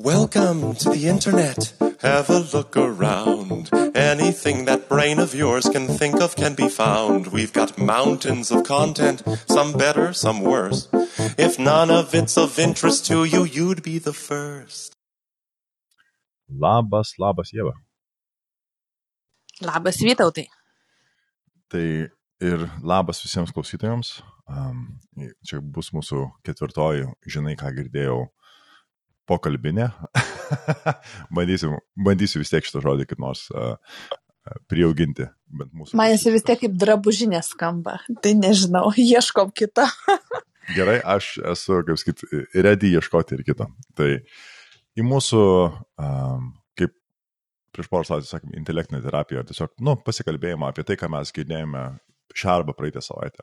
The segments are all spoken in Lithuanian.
Welcome to the internet. Have a look around. Anything that brain of yours can think of can be found. We've got mountains of content, some better, some worse. If none of it's of interest to you, you'd be the first. Labas, labas, Jėva. Labas, Vytautai. Tai ir labas visiems klausytojams. Um, čia bus mūsų ketvirtoji, žinai, ką girdėjau, pokalbinė. bandysiu, bandysiu vis tiek šitą žodį kaip nors uh, priauginti. Man jis vis tiek kaip drabužinė skamba. Tai nežinau, ieškom kito. Gerai, aš esu, kaip sakyt, ready ieškoti ir kito. Tai į mūsų, um, kaip prieš porą savaičių sakėm, intelektinę terapiją, tiesiog, nu, pasikalbėjimą apie tai, ką mes girdėjome šią arba praeitą savaitę.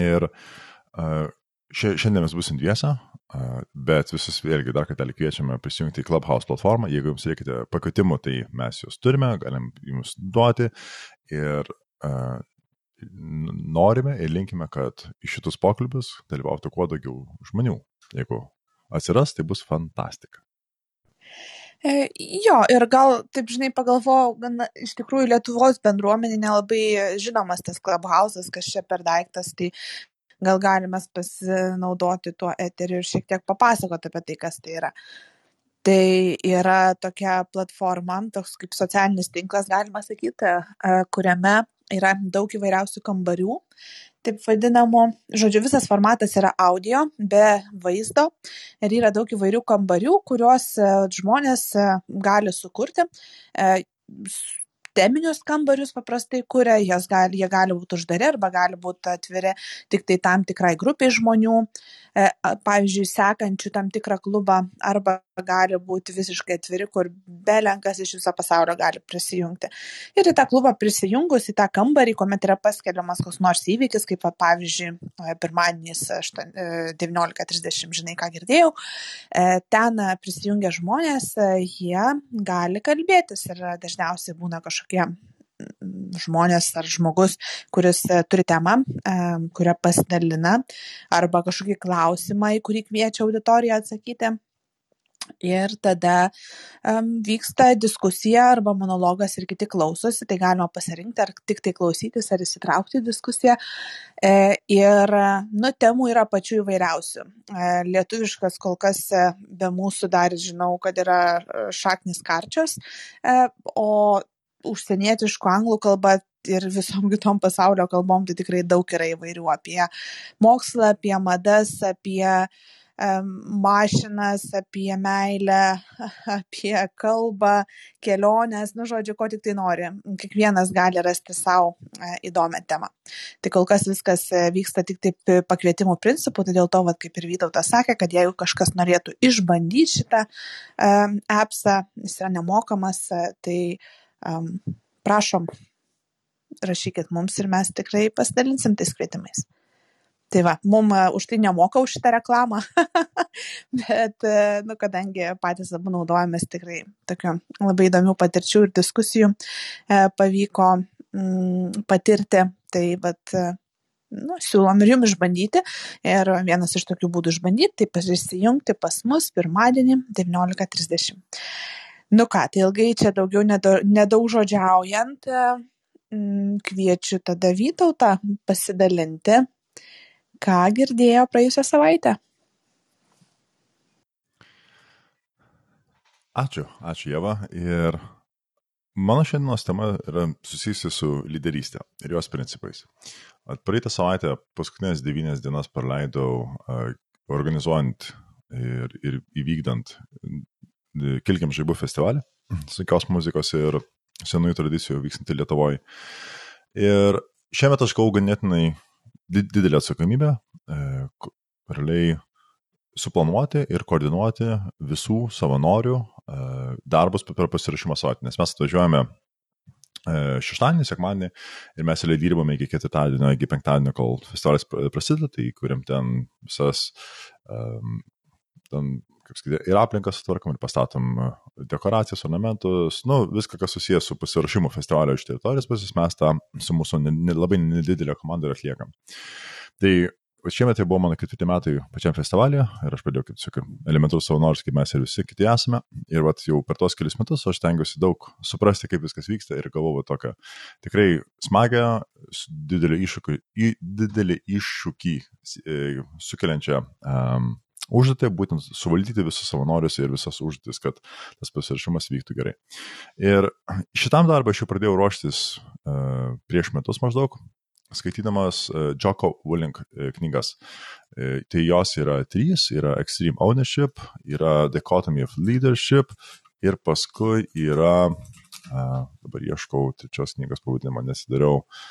Ir uh, šiandien mes busim dviese, bet visus vėlgi dar kartą kviečiame prisijungti į Clubhouse platformą. Jeigu jums reikite pakvietimų, tai mes juos turime, galim jums duoti ir uh, norime ir linkime, kad į šitus pokalbius dalyvautų kuo daugiau žmonių. Jeigu atsiras, tai bus fantastika. E, jo, ir gal, taip žinai, pagalvojau, gan iš tikrųjų Lietuvos bendruomenė nelabai žinomas tas Clubhouse'as, kas čia per daiktas, tai gal galim mes pasinaudoti tuo eteriu ir šiek tiek papasakoti apie tai, kas tai yra. Tai yra tokia platforma, toks kaip socialinis tinklas, galima sakyti, e, kuriame yra daug įvairiausių kambarių, taip vadinamų. Žodžiu, visas formatas yra audio, be vaizdo ir yra daug įvairių kambarių, kuriuos e, žmonės e, gali sukurti teminius kambarius paprastai kuria, gali, jie gali būti uždari arba gali būti atviri tik tai tam tikrai grupiai žmonių, e, pavyzdžiui, sekančių tam tikrą klubą, arba gali būti visiškai atviri, kur belenkas iš viso pasaulio gali prisijungti. Ir į tą klubą prisijungus, į tą kambarį, kuomet yra paskelbiamas koks nors įvykis, kaip pavyzdžiui, e, pirmadienis 19.30, e, žinai, ką girdėjau, ten prisijungia žmonės, jie gali kalbėtis ir dažniausiai būna kažkokie mm, žmonės ar žmogus, kuris e, turi temą, e, kurią pasidalina, arba kažkokį klausimą, į kurį kviečia auditoriją atsakyti. Ir tada um, vyksta diskusija arba monologas ir kiti klausosi, tai galima pasirinkti ar tik tai klausytis ar įsitraukti į diskusiją. E, ir, nu, temų yra pačių įvairiausių. E, lietuviškas kol kas be mūsų dar žinau, kad yra šaknis karčios, e, o užsienietiškų anglų kalba ir visom kitom pasaulio kalbom, tai tikrai daug yra įvairių apie mokslą, apie madas, apie um, mašinas, apie meilę, apie kalbą, keliones, nu žodžiu, ko tik tai nori. Kiekvienas gali rasti savo e, įdomią temą. Tai kol kas viskas e, vyksta tik taip pakvietimų principų, tai dėl to, vat, kaip ir Vytautas sakė, kad jeigu kažkas norėtų išbandyti šitą appsą, jis yra nemokamas, e, tai um, prašom, rašykit mums ir mes tikrai pasidalinsim tais kvietimais. Tai va, mum uh, už tai nemoka už šitą reklamą, bet, uh, nu, kadangi patys abu naudojamės tikrai tokio labai įdomių patirčių ir diskusijų uh, pavyko mm, patirti, tai vat, nu, siūlom ir jums išbandyti. Ir vienas iš tokių būdų išbandyti, tai prisijungti pas mus pirmadienį 19.30. Nu ką, tai ilgai čia daugiau nedaugžodžiaujant, mm, kviečiu tada Vytautą pasidalinti, ką girdėjo praėjusią savaitę. Ačiū, ačiū Jeva. Ir mano šiandienos tema yra susijusi su lyderystė ir jos principais. Praeitą savaitę paskutinės devynias dienas praleidau organizuojant ir, ir įvykdant Kilkim žaibų festivalį, sunkios muzikos ir senųjų tradicijų vykstantį Lietuvoje. Ir šiemet aš gavau ganėtinai didelę atsakomybę, e, realiai suplanuoti ir koordinuoti visų savanorių e, darbus per pasirašymo savaitę, nes mes atvažiuojame e, šeštadienį, sekmadienį ir mes realiai dirbame iki ketvirtadienio, iki penktadienio, kol festivalis prasideda, tai kuriam ten visas um, ten kaip sakyti, ir aplinką sutvarkom, ir pastatom e, dekoracijas, ornamentus, nu, viską, kas susijęs su pasirašymu festivalio iš teritorijos pusės, mes tą su mūsų labai nedidelė komanda ir atliekam. Tai šiemet tai buvo mano ketvirti metai pačiam festivalėje ir aš pradėjau kaip tiesiog elementarus savanorius, kaip mes ir visi kiti esame. Ir vat, jau per tos kelius metus aš tengiuosi daug suprasti, kaip viskas vyksta ir galvoju tokią tikrai smagią, didelį iššūkį, didelį iššūkį e, sukeliančią um, užduotį, būtent suvaldyti visus savanorius ir visas užduotis, kad tas pasirašymas vyktų gerai. Ir šitam darbą aš jau pradėjau ruoštis uh, prieš metus maždaug, skaitydamas uh, Joko Willing uh, knygas. Tai jos yra trys, yra Extreme Ownership, yra Dichotomy of Leadership ir paskui yra, dabar ieškau trečios knygos pavadinimą, nesidariau. Uh,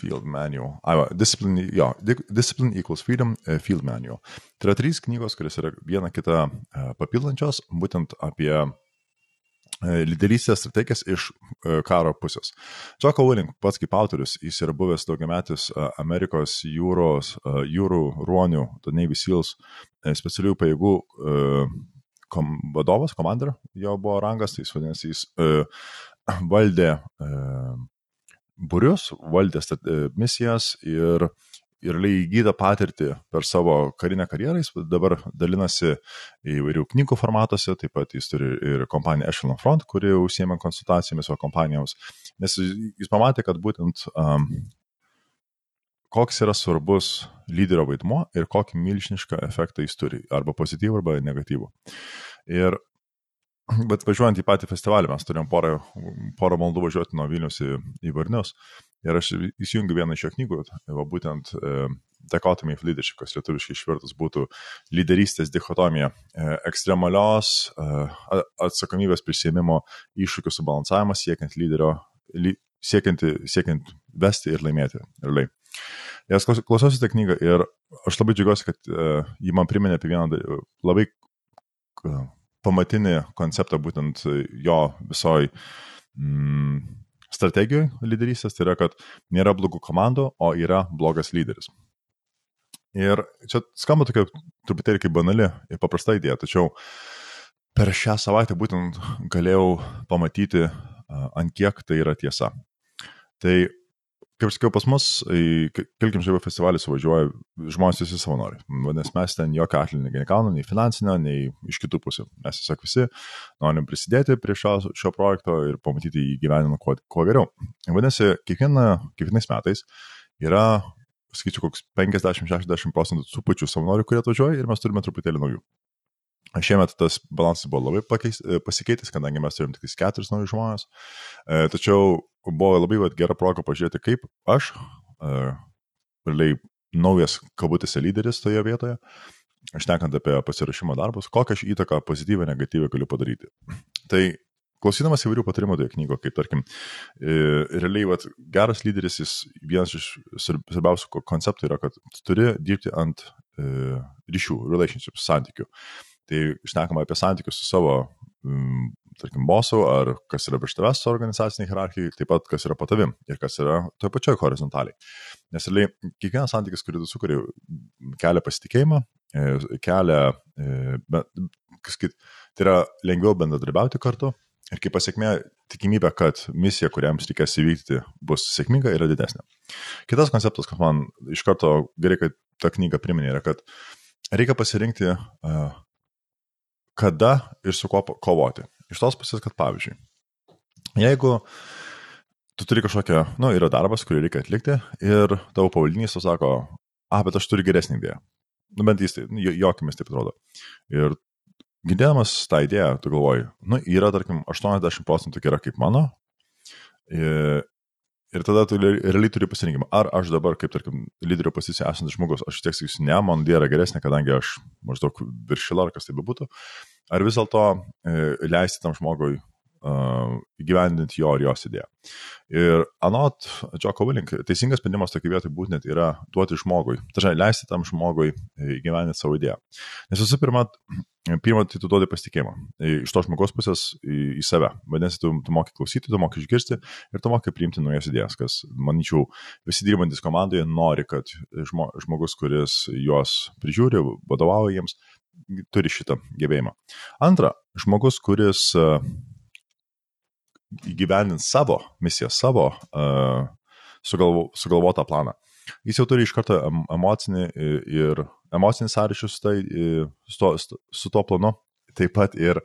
Field Manual. Ai, discipline, jo, Discipline equals Freedom uh, Field Manual. Tai yra trys knygos, kurios yra viena kitą uh, papildančios, būtent apie E, lyderystės strategijas iš e, karo pusės. Joko Willing, pats kaip autorius, jis yra buvęs daugiametis e, Amerikos jūros, jūrų ruonių, The Navy SEALs, specialiųjų pajėgų kom, vadovas, komandar, jo buvo rangas, tai jis vadinasi, jis valdė būrius, valdė misijas ir ir įgytą patirtį per savo karinę karjerą, jis dabar dalinasi įvairių knygų formatuose, taip pat jis turi ir kompaniją Echelon Front, kuri užsiema konsultacijomis savo kompanijoms, nes jis pamatė, kad būtent um, koks yra svarbus lyderio vaidmo ir kokį milžinišką efektą jis turi, arba pozityvų, arba negatyvų. Ir Bet važiuojant į patį festivalį, mes turėjom porą, porą valandų važiuoti nuo Vilnius į, į Varnius. Ir aš įsijungiu vieną iš jo knygų, va, būtent e, Dichotomy of Leadership, kas lietuviškai išvertus būtų lyderystės dichotomija, e, ekstremalios e, atsakomybės prisėmimo iššūkių subalansavimas siekiant lyderio, ly, siekiant, siekiant vesti ir laimėti. Realiai. Jas klausiausi tą knygą ir aš labai džiaugiuosi, kad e, jį man priminė apie vieną labai pamatinį konceptą būtent jo visoj mm, strategijoje lyderystės, tai yra, kad nėra blogų komandų, o yra blogas lyderis. Ir čia skamba tokia truputėlį kaip banali ir paprasta idėja, tačiau per šią savaitę būtent galėjau pamatyti, ant kiek tai yra tiesa. Tai kaip sakiau, pas mus į Kilkim žaibų festivalį suvažiuoja žmonės visi savanoriai. Vadinasi, mes ten jokio atlyginimo negaunam, nei finansinio, nei iš kitų pusių. Mes tiesiog visi norim prisidėti prie šio, šio projekto ir pamatyti jį gyvenimą kuo, kuo geriau. Vadinasi, kiekviena, kiekvienais metais yra, skaičiu, koks 50-60 procentų tų pačių savanorių, kurie atvažiuoja ir mes turime truputėlį naujų. Šiemet tas balansas buvo labai pakeis, pasikeitęs, kadangi mes turim tik keturis naujus žmonės. E, tačiau buvo labai vat, gera proga pažiūrėti, kaip aš, realiai naujas kabutėse lyderis toje vietoje, šnekant apie pasirašymo darbus, kokią aš įtaką pozityvę, negatyvę galiu padaryti. Tai klausydamas įvairių patarimų toje knygoje, kaip tarkim, e, realiai vat, geras lyderis, jis vienas iš svarbiausių konceptų yra, kad turi dirbti ant e, ryšių, relationships, santykių. Tai išnekama apie santykius su savo tarkim, bosų, ar kas yra virš tavęs organizaciniai hierarchijai, taip pat kas yra po tavim ir kas yra toje pačioje horizontaliai. Nes realiai kiekvienas santykis, kurį tu sukuri, kelia pasitikėjimą, e, kelia, e, kas kit, tai yra lengviau bendradarbiauti kartu ir kaip pasiekmė tikimybė, kad misija, kuriams reikės įvykdyti, bus sėkminga, yra didesnė. Kitas konceptas, kas man iš karto gerai, kad ta knyga priminė, yra, kad reikia pasirinkti, kada ir su kuo kovoti. Iš tos pusės, kad pavyzdžiui, jeigu tu turi kažkokią, nu, yra darbas, kurį reikia atlikti ir tavo pavaldinys tu sako, a, bet aš turiu geresnį idėją. Nu, bent jis tai, nu, jokiamis taip atrodo. Ir girdėdamas tą idėją, tu galvoji, nu, yra, tarkim, 80 procentų yra kaip mano. Ir, ir tada tu realiai turi pasirinkimą. Ar aš dabar, kaip, tarkim, lyderio pozicijoje esantis žmogus, aš tiek sakysiu, ne, man idėja yra geresnė, kadangi aš maždaug viršila ar kas tai bebūtų ar vis dėlto e, leisti tam žmogui įgyvendinti jo ir jos idėją. Ir anot Joko Willing, teisingas sprendimas tokį vietoj būtent yra duoti žmogui, tačiau leisti tam žmogui įgyvendinti savo idėją. Nes visų pirma, pirmą, tai tu duodi pasitikėjimą iš to žmogaus pusės į, į save. Vadinasi, tu, tu moki klausyti, tu moki išgirsti ir tu moki priimti naujas idėjas, kas, manyčiau, visi dirbantis komandoje nori, kad žmo, žmogus, kuris juos prižiūri, vadovauja jiems, turi šitą gebėjimą. Antra, žmogus, kuris įgyvendinti savo misiją, savo uh, sugalvo, sugalvotą planą. Jis jau turi iš karto emocinį ir emocinį sąryšį su, tai, su, to, su to planu, taip pat ir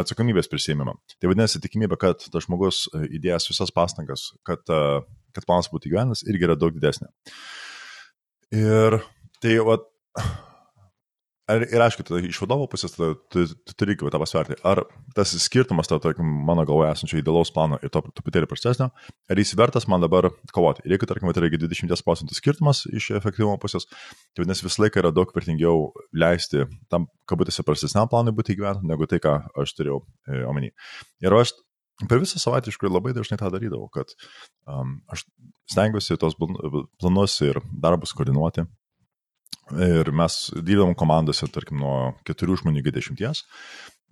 atsakomybės prisėmimą. Tai vadinasi, tikimybė, kad tas žmogus įdėjęs visas pastangas, kad, kad planas būtų įgyvenas, irgi yra daug didesnė. Ir tai, vat, Ir, ir aišku, tada iš vadovo pusės tada, tu, tu turi irgi tą pasverti, ar tas skirtumas, tarp, tarkim, mano galvoje esančio idealaus plano ir to truputėlį prastesnio, ar jis vertas man dabar kovoti. Ir jeigu, tarkim, tai yra 20 procentų skirtumas iš efektyvumo pusės, tai vadinasi visą laiką yra daug vertingiau leisti tam, kabutėse, prastesniam planui būti įgyventam, negu tai, ką aš turėjau e, omeny. Ir aš per visą savaitę iš tikrųjų labai dažnai tą darydavau, kad um, aš stengiuosi tos planus ir darbus koordinuoti Ir mes dirbom komandose, tarkim, nuo keturių žmonių iki dešimties,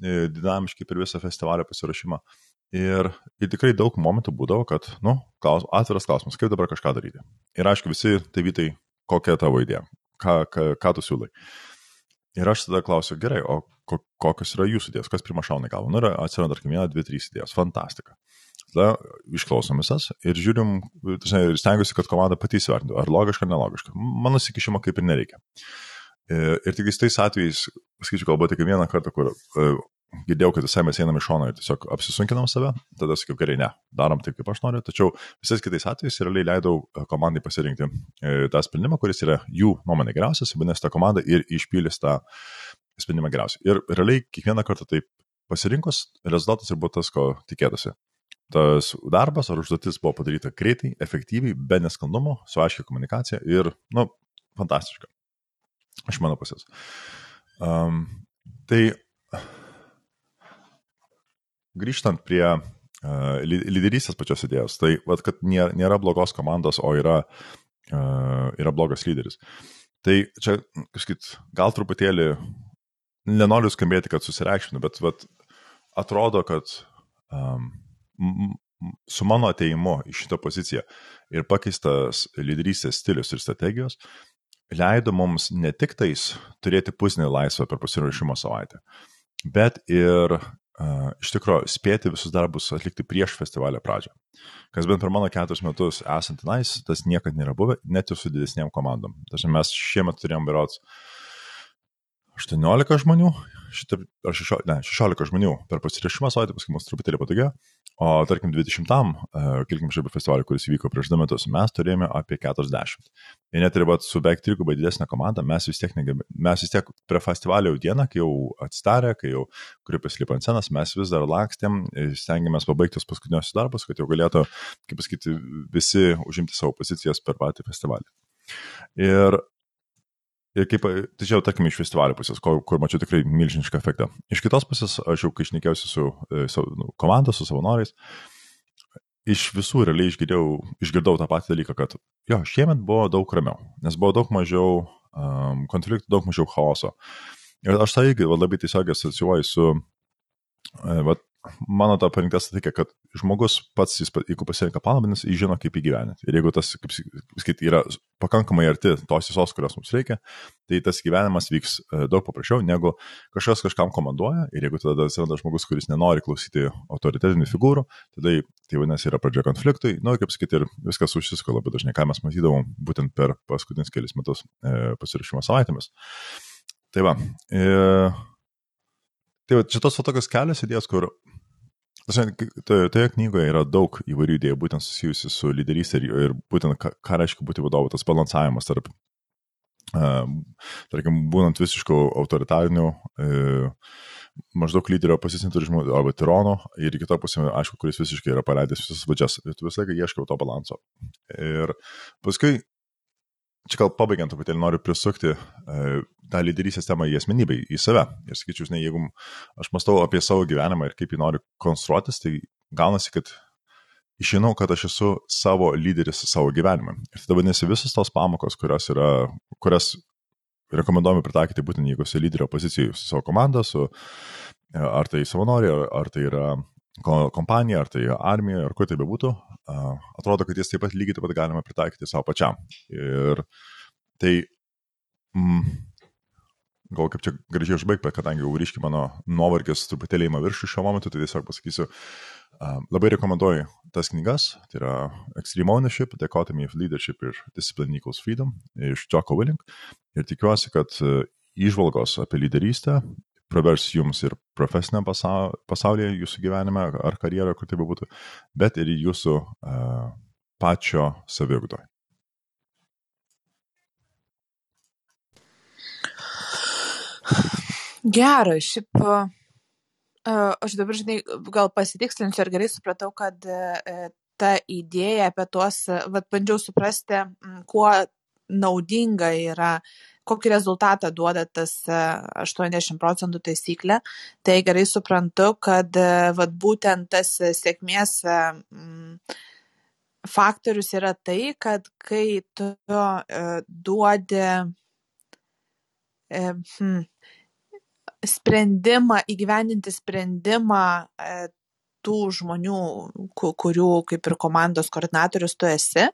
e, dinamiškai per visą festivalio pasirašymą. Ir, ir tikrai daug momentų būdavo, kad, nu, klaus, atviras klausimas, kaip dabar kažką daryti. Ir aišku, visi tai vytai, kokia tavo idėja, ką, ką, ką tu siūlai. Ir aš tada klausiu, gerai, o kokios yra jūsų idėjos, kas pirmą šauna į galvą. Nu, ir atsiranda, tarkim, viena, dvi, trys idėjos. Fantastika. Tada išklausom visas ir žiūrim, ir stengiuosi, kad komanda pati įsivertintų, ar logiška, nelogiška. Mano įsikišimo kaip ir nereikia. E, ir tik tais atvejais, skaičiu, kalbu tik vieną kartą, kur e, girdėjau, kad visai mes einame iš šono ir tiesiog apsisunkinam save, tada sakiau, gerai, ne, darom taip, kaip aš noriu, tačiau visais kitais atvejais realiai leidau e, komandai pasirinkti tą sprendimą, kuris yra jų nuomonė geriausias, vadinasi, ta komanda ir išpildys tą sprendimą geriausiai. Ir realiai kiekvieną kartą taip pasirinkus, rezultatas ir buvo tas, ko tikėtasi tas darbas ar užduotis buvo padaryta greitai, efektyviai, be nesklandumų, su aiškia komunikacija ir, nu, fantastiška. Iš mano pusės. Um, tai grįžtant prie uh, lyderystės pačios idėjos, tai vad, kad nėra, nėra blogos komandos, o yra, uh, yra blogas lyderis. Tai čia, kažkaip, gal truputėlį, nenoriu skambėti, kad susireikšminu, bet vat, atrodo, kad um, su mano ateimu į šitą poziciją ir pakeistas lyderystės stilius ir strategijos leido mums ne tik tais turėti pusnį laisvę per pasirašymo savaitę, bet ir uh, iš tikrųjų spėti visus darbus atlikti prieš festivalio pradžią. Kas bent per mano keturis metus esant tenais, tas niekada nėra buvę, net ir su didesniem komandom. Tačiau mes šiemet turėjom berots 18 žmonių, šitą, ar 16, ne, 16 žmonių per pasirašymą savaitę, paskui mums truputėlį patogiau, o tarkim 20-am, uh, kilkim šiaip festivalį, kuris įvyko prieš du metus, mes turėjome apie 40. Ir net ir su beveik trigubai didesnė komanda, mes vis tiek, negab, mes vis tiek prie festivalio dieną, kai jau atsidarė, kai jau grupės lipa ant scenas, mes vis dar lakstėm, stengiamės pabaigti tos paskutiniosius darbus, kad jau galėtų, kaip pasakyti, visi užimti savo pozicijas per patį festivalį. Ir Ir kaip, tai čia jau, tarkim, iš festivalio pusės, kur, kur mačiau tikrai milžinišką efektą. Iš kitos pusės, aš jau, kai išnekėjausi su, e, su nu, komanda, su savanoriais, iš visų realiai išgirdau, išgirdau tą patį dalyką, kad jo, šiemet buvo daug ramiau, nes buvo daug mažiau um, konfliktų, daug mažiau chaoso. Ir aš tai irgi labai tiesiog asociuoju su, e, va, mano ta parinktas tokia, kad žmogus pats, jis, jeigu pasirenka planą, vadinasi, jis žino, kaip įgyveninti. Ir jeigu tas, kaip sakyti, yra pakankamai arti tos visos, kurios mums reikia, tai tas gyvenimas vyks e, daug paprasčiau, negu kažkas kažkam komanduoja. Ir jeigu tada atsiranda žmogus, kuris nenori klausyti autoritetinių figūrų, tada tai vadinasi yra pradžia konfliktui. Na, nu, kaip sakyti, ir viskas užsisko labai dažnai, ką mes matydavom būtent per paskutinius kelius metus e, pasirašymo savaitėmis. Tai va. E, Tai va, čia tos tokios kelios idėjos, kur Toje, knygoje yra daug įvairių idėjų, būtent susijusių su lyderystė ir, ir būtent ką, ką reiškia būti vadovu, tas balansavimas tarp, uh, tarkim, būnant visiškų autoritarinių, uh, maždaug lyderio pozicinį turizmų arba tirono ir kitą pusę, aišku, kuris visiškai yra paleidęs visas vadžias. Ir tu visą laiką ieškai to balanso. Ir paskui čia gal pabaigiant truputėlį noriu prisukti e, tą lyderystės temą į asmenybę, į save. Ir sakyčiau, žinai, jeigu aš mastau apie savo gyvenimą ir kaip jį noriu konstruotis, tai gaunasi, kad žinau, kad aš esu savo lyderis savo gyvenime. Ir tada vadinasi visas tos pamokos, kurios, yra, kurias rekomenduojame pritaikyti būtent jeigu esi lyderio pozicijai su savo komanda, su e, ar tai savanoriai, ar, ar tai yra kompanija, ar tai armija, ar kur tai bebūtų, atrodo, kad jis taip pat lygiai taip pat galima pritaikyti savo pačiam. Ir tai, mm, gal kaip čia gražiai užbaigti, kadangi jau ryškiai mano nuovargis truputėlį įma viršų šiuo momentu, tai tiesiog pasakysiu, Labai rekomenduoju tas knygas, tai yra Extreme Ownership, Dichotomy of Leadership ir Discipline Equals Freedom iš Jocko Willing. Ir tikiuosi, kad išvalgos apie lyderystę pravers jums ir profesiniam pasaulyje, jūsų gyvenime ar karjeroje, kur tai būtų, bet ir jūsų uh, pačio savigdoje. Gerai, šiaip aš dabar, žinai, gal pasitikslinsiu ir gerai supratau, kad e, ta idėja apie tuos, vad bandžiau suprasti, kuo naudinga yra, kokį rezultatą duoda tas 80 procentų taisyklė. Tai gerai suprantu, kad e, vad būtent tas sėkmės faktorius yra tai, kad kai tu e, duodi hmm, sprendimą, įgyvendinti sprendimą e, tų žmonių, kurių kaip ir komandos koordinatorius tu esi.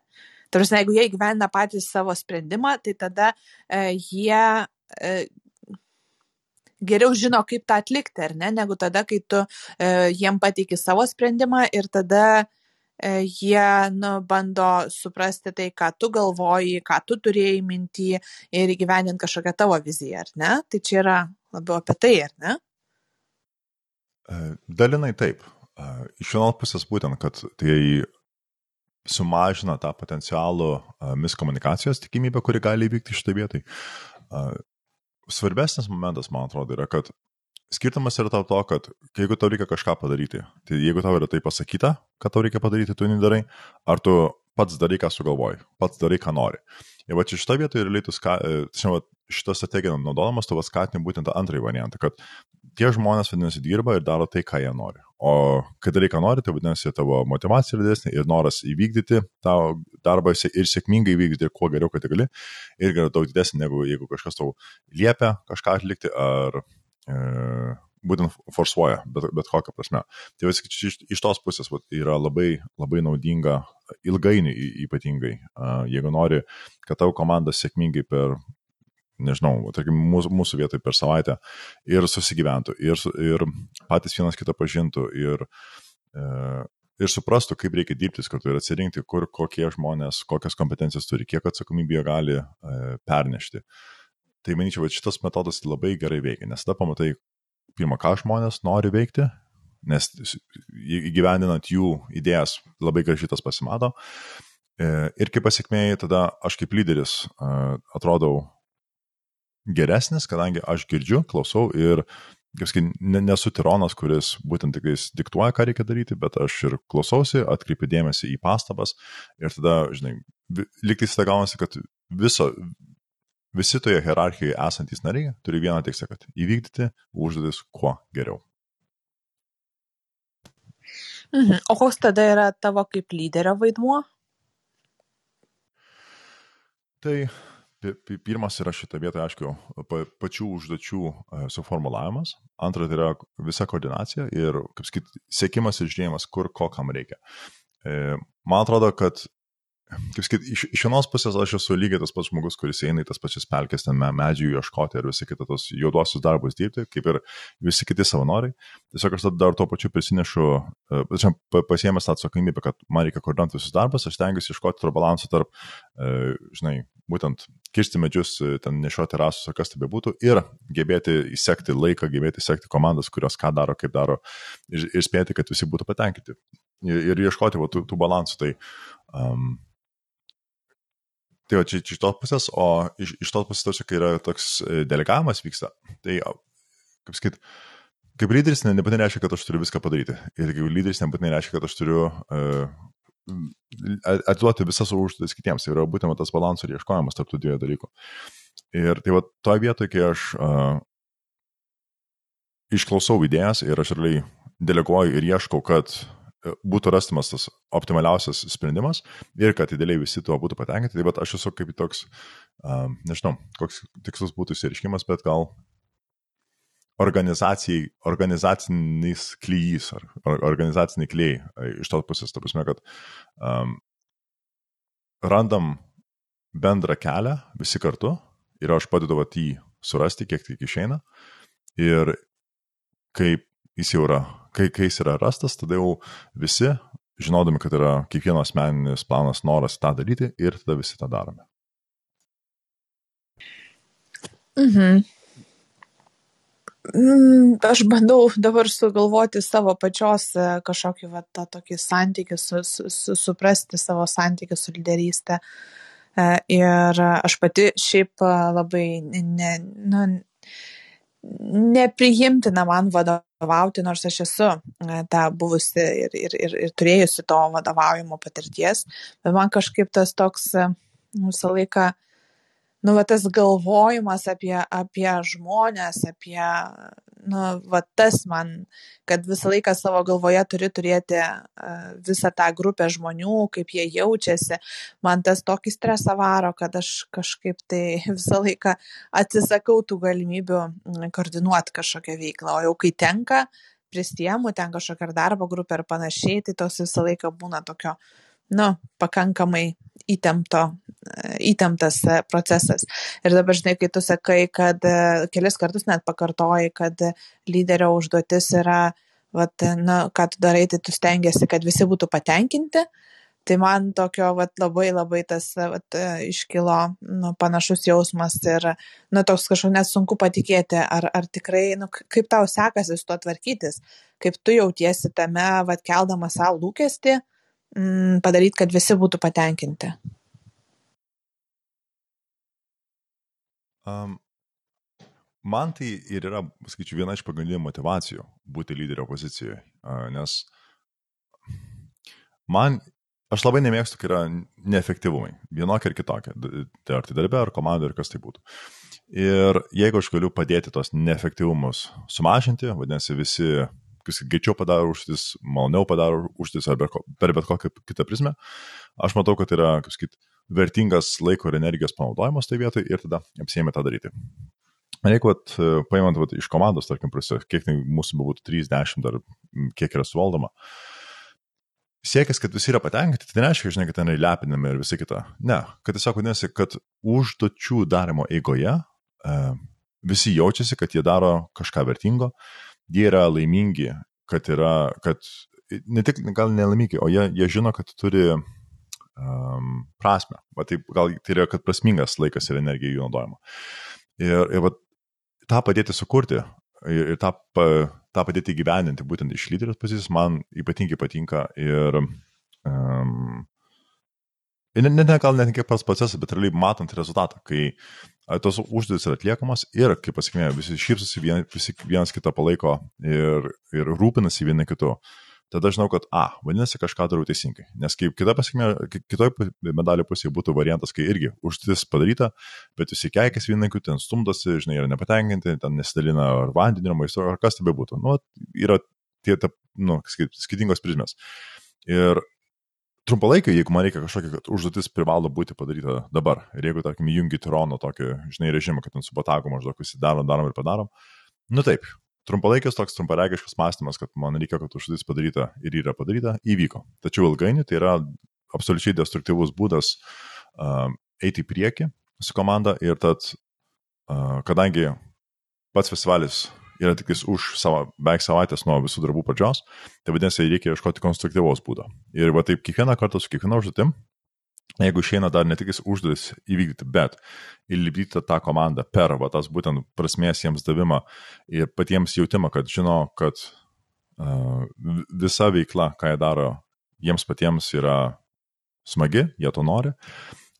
Tarsi, jeigu jie įgyvendina patys savo sprendimą, tai tada e, jie e, geriau žino, kaip tą atlikti, ar ne, negu tada, kai tu e, jiem pateiki savo sprendimą ir tada e, jie nu, bando suprasti tai, ką tu galvoji, ką tu turėjai mintį ir įgyvendinti kažkokią tavo viziją, ar ne? Tai čia yra labiau apie tai, ar ne? E, dalinai taip. E, iš vienos pusės būtent, kad tai sumažina tą potencialų e, miskomunikacijos tikimybę, kuri gali įvykti šitą vietą. Svarbesnis momentas, man atrodo, yra, kad skirtumas yra tau to, kad jeigu tau reikia kažką padaryti, tai jeigu tau yra tai pasakyta, kad tau reikia padaryti, tu nedarai, ar tu pats darai, ką sugalvoji, pats darai, ką nori. Ir va čia šitą vietą ir leitus, šitą strategiją naudodamas, tu skatini būtent tą antrąjį variantą, kad tie žmonės, vadinasi, dirba ir daro tai, ką jie nori. O kai darai, ką nori, tai vadinasi, tavo motivacija yra didesnė ir noras įvykdyti tą darbą ir sėkmingai įvykdyti, kuo geriau, kad gali, irgi yra daug didesnė, negu jeigu kažkas tau liepia kažką atlikti ar e, būtent forsuoja, bet, bet kokią prasme. Tai vis iš, iš tos pusės vat, yra labai, labai naudinga ilgainiui ypatingai, jeigu nori, kad tavo komanda sėkmingai per, nežinau, tarkim, mūsų, mūsų vietoj per savaitę ir susigyventų, ir, ir patys vienas kitą pažintų, ir, e, ir suprastų, kaip reikia dirbti kartu ir atsirinkti, kur kokie žmonės, kokias kompetencijas turi, kiek atsakomybė jie gali e, pernešti. Tai manyčiau, kad šitas metodas labai gerai veikia, nes tada pamatai, pirmą, ką žmonės nori veikti, nes įgyvendinant jų idėjas labai gražiai tas pasimato. E, ir kaip pasiekmėjai, tada aš kaip lyderis atrodau geresnis, kadangi aš girdžiu, klausau ir, kaip sakyti, nesu tironas, kuris būtent tik diktuoja, ką reikia daryti, bet aš ir klausausi, atkreipiu dėmesį į pastabas ir tada, žinai, liktais tada gaunasi, kad viso, Visi toje hierarchijoje esantys nariai turi vieną tikslą, kad įvykdyti užduotis kuo geriau. Mhm. O koks tada yra tavo kaip lyderio vaidmuo? Tai pirmas yra šitą vietą, aišku, pačių užduočių e, suformulavimas. Antra, tai yra visa koordinacija ir, kaip sakyt, sėkimas ir žiūrėjimas, kur ko kam reikia. E, man atrodo, kad kaip sakyt, iš, iš vienos pusės aš esu lygiai tas pats žmogus, kuris eina į tas pačias pelkės, ten medžių ieškoti ir visi kiti tos juoduosius darbus dirbti, kaip ir visi kiti savanoriai. Tiesiog aš dar tuo pačiu prisinešu, uh, pasiemęs tą atsakomybę, kad man reikia koordinuoti visus darbus, aš stengiuosi ieškoti to balanso tarp, uh, žinai, būtent kirsti medžius, e, ten nešioti rasus ar kas tai bebūtų ir gebėti įsekti laiką, gebėti įsekti komandas, kurios ką daro, kaip daro ir, ir spėti, kad visi būtų patenkinti. Ir, ir ieškoti va, tų, tų balansų. Tai um, Tai va, čia iš tos pusės, o iš, iš tos pusės tarsi, kai yra toks e, delegavimas vyksta, tai, kaip sakyt, kaip lyderis ne, nebūtinai reiškia, kad aš turiu viską padaryti. Ir kaip lyderis nebūtinai reiškia, kad aš turiu uh, atiduoti visas užduotis kitiems. Tai yra būtent tas balansų ir ieškojimas tarp tų dviejų dalykų. Ir tai va, toje vietoje, kai aš uh, išklausau idėjas ir aš realiai deleguoju ir ieškau, kad būtų rastamas tas optimaliausias sprendimas ir kad idealiai visi tuo būtų patenkinti. Tai bet aš esu kaip toks, um, nežinau, koks tikslas būtų įsiriškimas, bet gal organizacijai, organizacinis klyjys ar organizaciniai klyjai iš tos pusės, ta prasme, kad um, randam bendrą kelią visi kartu ir aš padedu vat jį surasti, kiek tik išeina. Ir kaip jis jau yra kai, kai jis yra rastas, tada jau visi, žinodami, kad yra kiekvieno asmeninis planas, noras tą daryti ir tada visi tą darome. Mhm. Mm, aš bandau dabar sugalvoti savo pačios e, kažkokį va, tą tokį santykį, su, su, su, suprasti savo santykį su lyderystė. E, ir aš pati šiaip e, labai ne, nu, nepriimtina man vadovauti, nors aš esu ta buvusi ir, ir, ir, ir turėjusi to vadovaujimo patirties, bet man kažkaip tas toks visą laiką nu va tas galvojimas apie apie žmones apie nu va tas man kad visą laiką savo galvoje turi turėti visą tą grupę žmonių kaip jie jaučiasi man tas tokį stresą varo kad aš kažkaip tai visą laiką atsisakau tų galimybių koordinuot kažkokią veiklą. O jau kai tenka prisiemu ten kažkokią ar darbo grupę ar panašiai tai toks visą laiką būna tokio nu pakankamai įtempto įtemptas e, procesas. Ir dabar, žinai, kai tu sakai, kad e, kelis kartus net pakartoji, kad lyderio užduotis yra, vat, na, ką tu darai, tai tu stengiasi, kad visi būtų patenkinti. Tai man tokio vat, labai labai tas vat, iškilo nu, panašus jausmas ir nu, toks kažkaip net sunku patikėti, ar, ar tikrai, nu, kaip tau sekasi su tuo tvarkytis, kaip tu jautiesi tame, vat, keldama savo lūkesti, mm, padaryti, kad visi būtų patenkinti. Um, man tai ir yra, sakyčiau, viena iš pagrindinių motivacijų būti lyderio pozicijoje, nes man, aš labai nemėgstu, kai yra neefektyvumai, vienokie ir kitokie, tai ar tai darbė, ar komanda, ar kas tai būtų. Ir jeigu aš galiu padėti tos neefektyvumus sumažinti, vadinasi, visi, greičiau padaro užtis, maloniau padaro užtis, ar per bet kokią kitą prizmę, aš matau, kad yra, kaip sakyti, vertingas laiko ir energijos panaudojimas tai vietai ir tada apsėmė tą daryti. Jeigu vat, paimant vat, iš komandos, tarkim, prasė, kiek mūsų būtų 30 ar kiek yra suvaldoma, siekis, kad visi yra patenkinti, tai nereiškia, žinai, kad ten yra lepinami ir visi kita. Ne, kad tiesiog vadinasi, kad užduočių darimo eigoje e, visi jaučiasi, kad jie daro kažką vertingo, jie yra laimingi, kad yra, kad ne tik gal nelaimingi, o jie, jie žino, kad turi um, prasme. Va, taip, gal tai yra, kad prasmingas laikas ir energija jų naudojama. Ir, ir va, tą padėti sukurti ir, ir tą, tą padėti gyveninti būtent iš lyderio pozicijos man ypatingai patinka ir um, Ir net ne, gal net ne kiek pats procesas, bet realiai matant rezultatą, kai tos užduotis yra atliekamos ir, kaip pasakymė, visi šypsosi, vien, visi vienas kitą palaiko ir, ir rūpinasi vieni kitu. Tada žinau, kad, a, vadinasi, kažką darau teisingai. Nes kaip kita pasiekmė, kitoj medalio pusėje būtų variantas, kai irgi užduotis padaryta, bet visi keikės vienakiu, ten stumdosi, žinai, yra nepatenkinti, ten nesidalina ar vandenį, ar maisto, ar kas tai bebūtų. Nu, yra tie, ta, nu, skirtingos prizmės. Ir trumpalaikiai, jeigu man reikia kažkokia užduotis privalo būti padaryta dabar, ir jeigu, tarkim, jungi tirono tokį, žinai, režimą, kad ten su patagu maždaug visi darom, darom ir padarom, nu taip, trumpalaikis toks trumparegiškas mąstymas, kad man reikia, kad užduotis padaryta ir yra padaryta, įvyko. Tačiau ilgainiui tai yra absoliučiai destruktyvus būdas uh, eiti į priekį su komanda ir tad, uh, kadangi pats festivalis yra tik už savo, beveik savaitės nuo visų darbų pradžios, tai vadinasi, reikia ieškoti konstruktyvaus būdo. Ir va taip kiekvieną kartą su kiekviena užduotim jeigu išeina dar ne tik užduotis įvykdyti, bet įlipdyti tą komandą per va, tas būtent prasmės jiems davimą ir patiems jautimą, kad žino, kad uh, visa veikla, ką jie daro, jiems patiems yra smagi, jie to nori.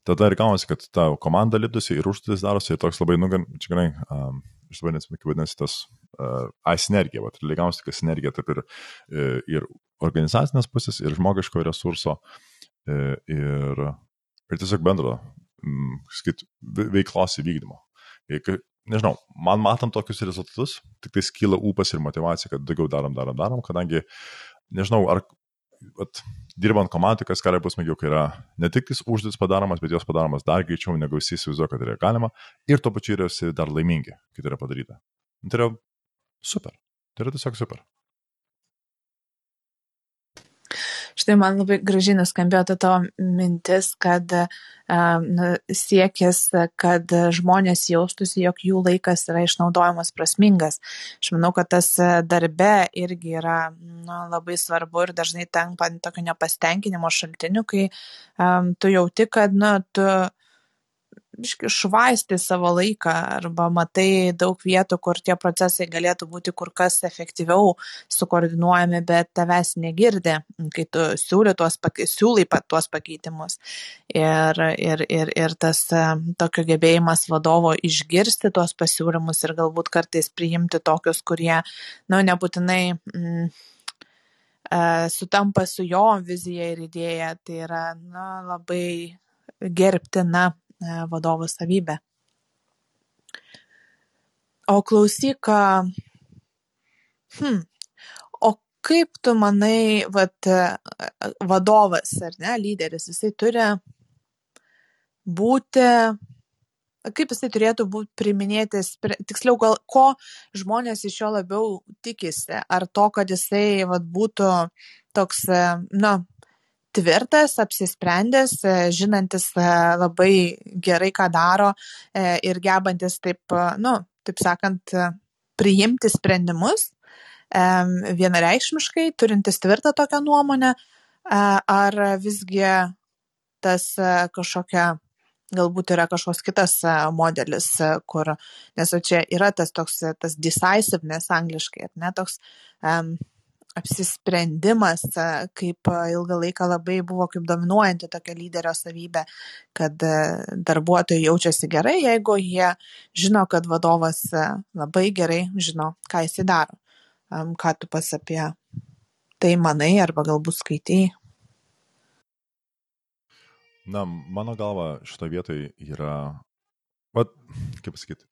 Tada ir gaunasi, kad ta komanda lipdusi ir užduotis darosi ir toks labai, nu, čia gerai, um, aš dabar neatsimenu, kaip vadinasi tas uh, asinergija, va, tai gaunasi, kad sinergija taip ir, ir organizacinės pusės, ir žmogiško resurso, E, ir, ir tiesiog bendro, skait, veiklos įvykdymo. Nežinau, man matant tokius rezultatus, tik tai skyla ūpas ir motivacija, kad daugiau darom, darom, darom, kadangi, nežinau, ar at, dirbant komandai, kas kariai bus smagiau, kai yra ne tik užduotis padaromas, bet jos padaromas dar greičiau, negu visi įsivaizduoja, kad yra galima, ir tuo pačiu yra visi dar laimingi, kai tai yra padaryta. Tai yra super. Tai yra tiesiog super. Štai man labai gražiai nuskambėjo ta tavo mintis, kad siekis, kad žmonės jaustųsi, jog jų laikas yra išnaudojamas prasmingas. Aš manau, kad tas darbe irgi yra na, labai svarbu ir dažnai tampa tokio nepastenkinimo šaltiniu, kai um, tu jauti, kad na, tu biški švaisti savo laiką arba matai daug vietų, kur tie procesai galėtų būti kur kas efektyviau sukoordinuojami, bet tavęs negirdi, kai tu siūly tuos, siūly tuos pakeitimus. Ir, ir, ir, ir tas e, tokio gebėjimas vadovo išgirsti tuos pasiūlymus ir galbūt kartais priimti tokius, kurie, na, nu, nebūtinai mm, e, sutampa su jo vizija ir idėja, tai yra na, labai gerbtina vadovo savybė. O klausyk, hmm, o kaip tu manai, vat, vadovas ar ne, lyderis, jisai turi būti, kaip jisai turėtų būti priminėti, tiksliau, gal ko žmonės iš jo labiau tikisi, ar to, kad jisai vat, būtų toks, na, tvirtas, apsisprendęs, e, žinantis e, labai gerai, ką daro e, ir gebantis taip, nu, taip sakant, priimti sprendimus vienareikšmiškai, turintis tvirtą tokią nuomonę, ar visgi tas kažkokia galbūt yra kažkoks kitas modelis, kur, nes čia yra tas toks, tas decisiveness angliškai, ne, toks um, apsisprendimas kaip ilgą laiką labai buvo kaip dominuojanti tokia lyderio savybė, kad darbuotojai jaučiasi gerai, jeigu jie žino, kad vadovas labai gerai žino, ką jis daro. Ką tu pas apie tai manai arba galbūt skaitai? Na, mano galva šito vietoj yra, vad, kaip pasakyti,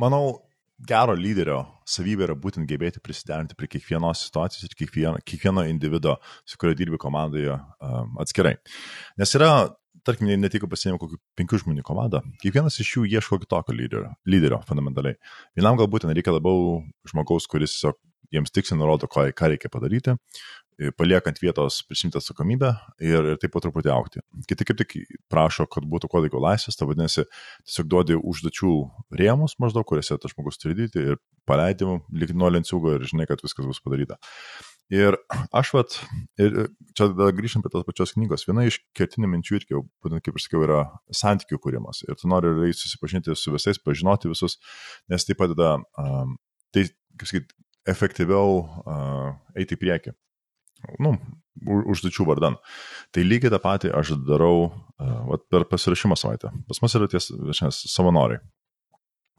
manau, gero lyderio savybė yra būtent gebėti prisiderinti prie kiekvienos situacijos ir kiekvieno, kiekvieno individo, su kuriuo dirbi komandoje um, atskirai. Nes yra, tarkim, ne tik pasiėmė kokių penkių žmonių komandą, kiekvienas iš jų ieško kitokio lyderio, lyderio fundamentaliai. Vienam galbūt reikia labiau žmogaus, kuris tiesiog jiems tiksliai nurodo, ką, ką reikia padaryti, paliekant vietos prisimti atsakomybę ir, ir taip po truputį aukti. Kiti kaip tik prašo, kad būtų kuo daugiau laisvės, tai vadinasi, tiesiog duodi užduočių rėmus maždaug, kuriuose tas žmogus turi daryti ir paleidimų, lyg nuo lenciūgo ir žinai, kad viskas bus padaryta. Ir aš vat, ir čia grįžtant prie tos pačios knygos, viena iš kertinių minčių irgi, būtent kaip ir sakiau, yra santykių kūrimas. Ir tu nori realiai susipažinti su visais, pažinoti visus, nes tai padeda, um, tai, kaip sakyti, efektyviau uh, eiti į priekį nu, užduočių vardan. Tai lygiai tą patį aš darau uh, per pasirašymą savaitę. Pas mus yra ties šiandien savanoriai.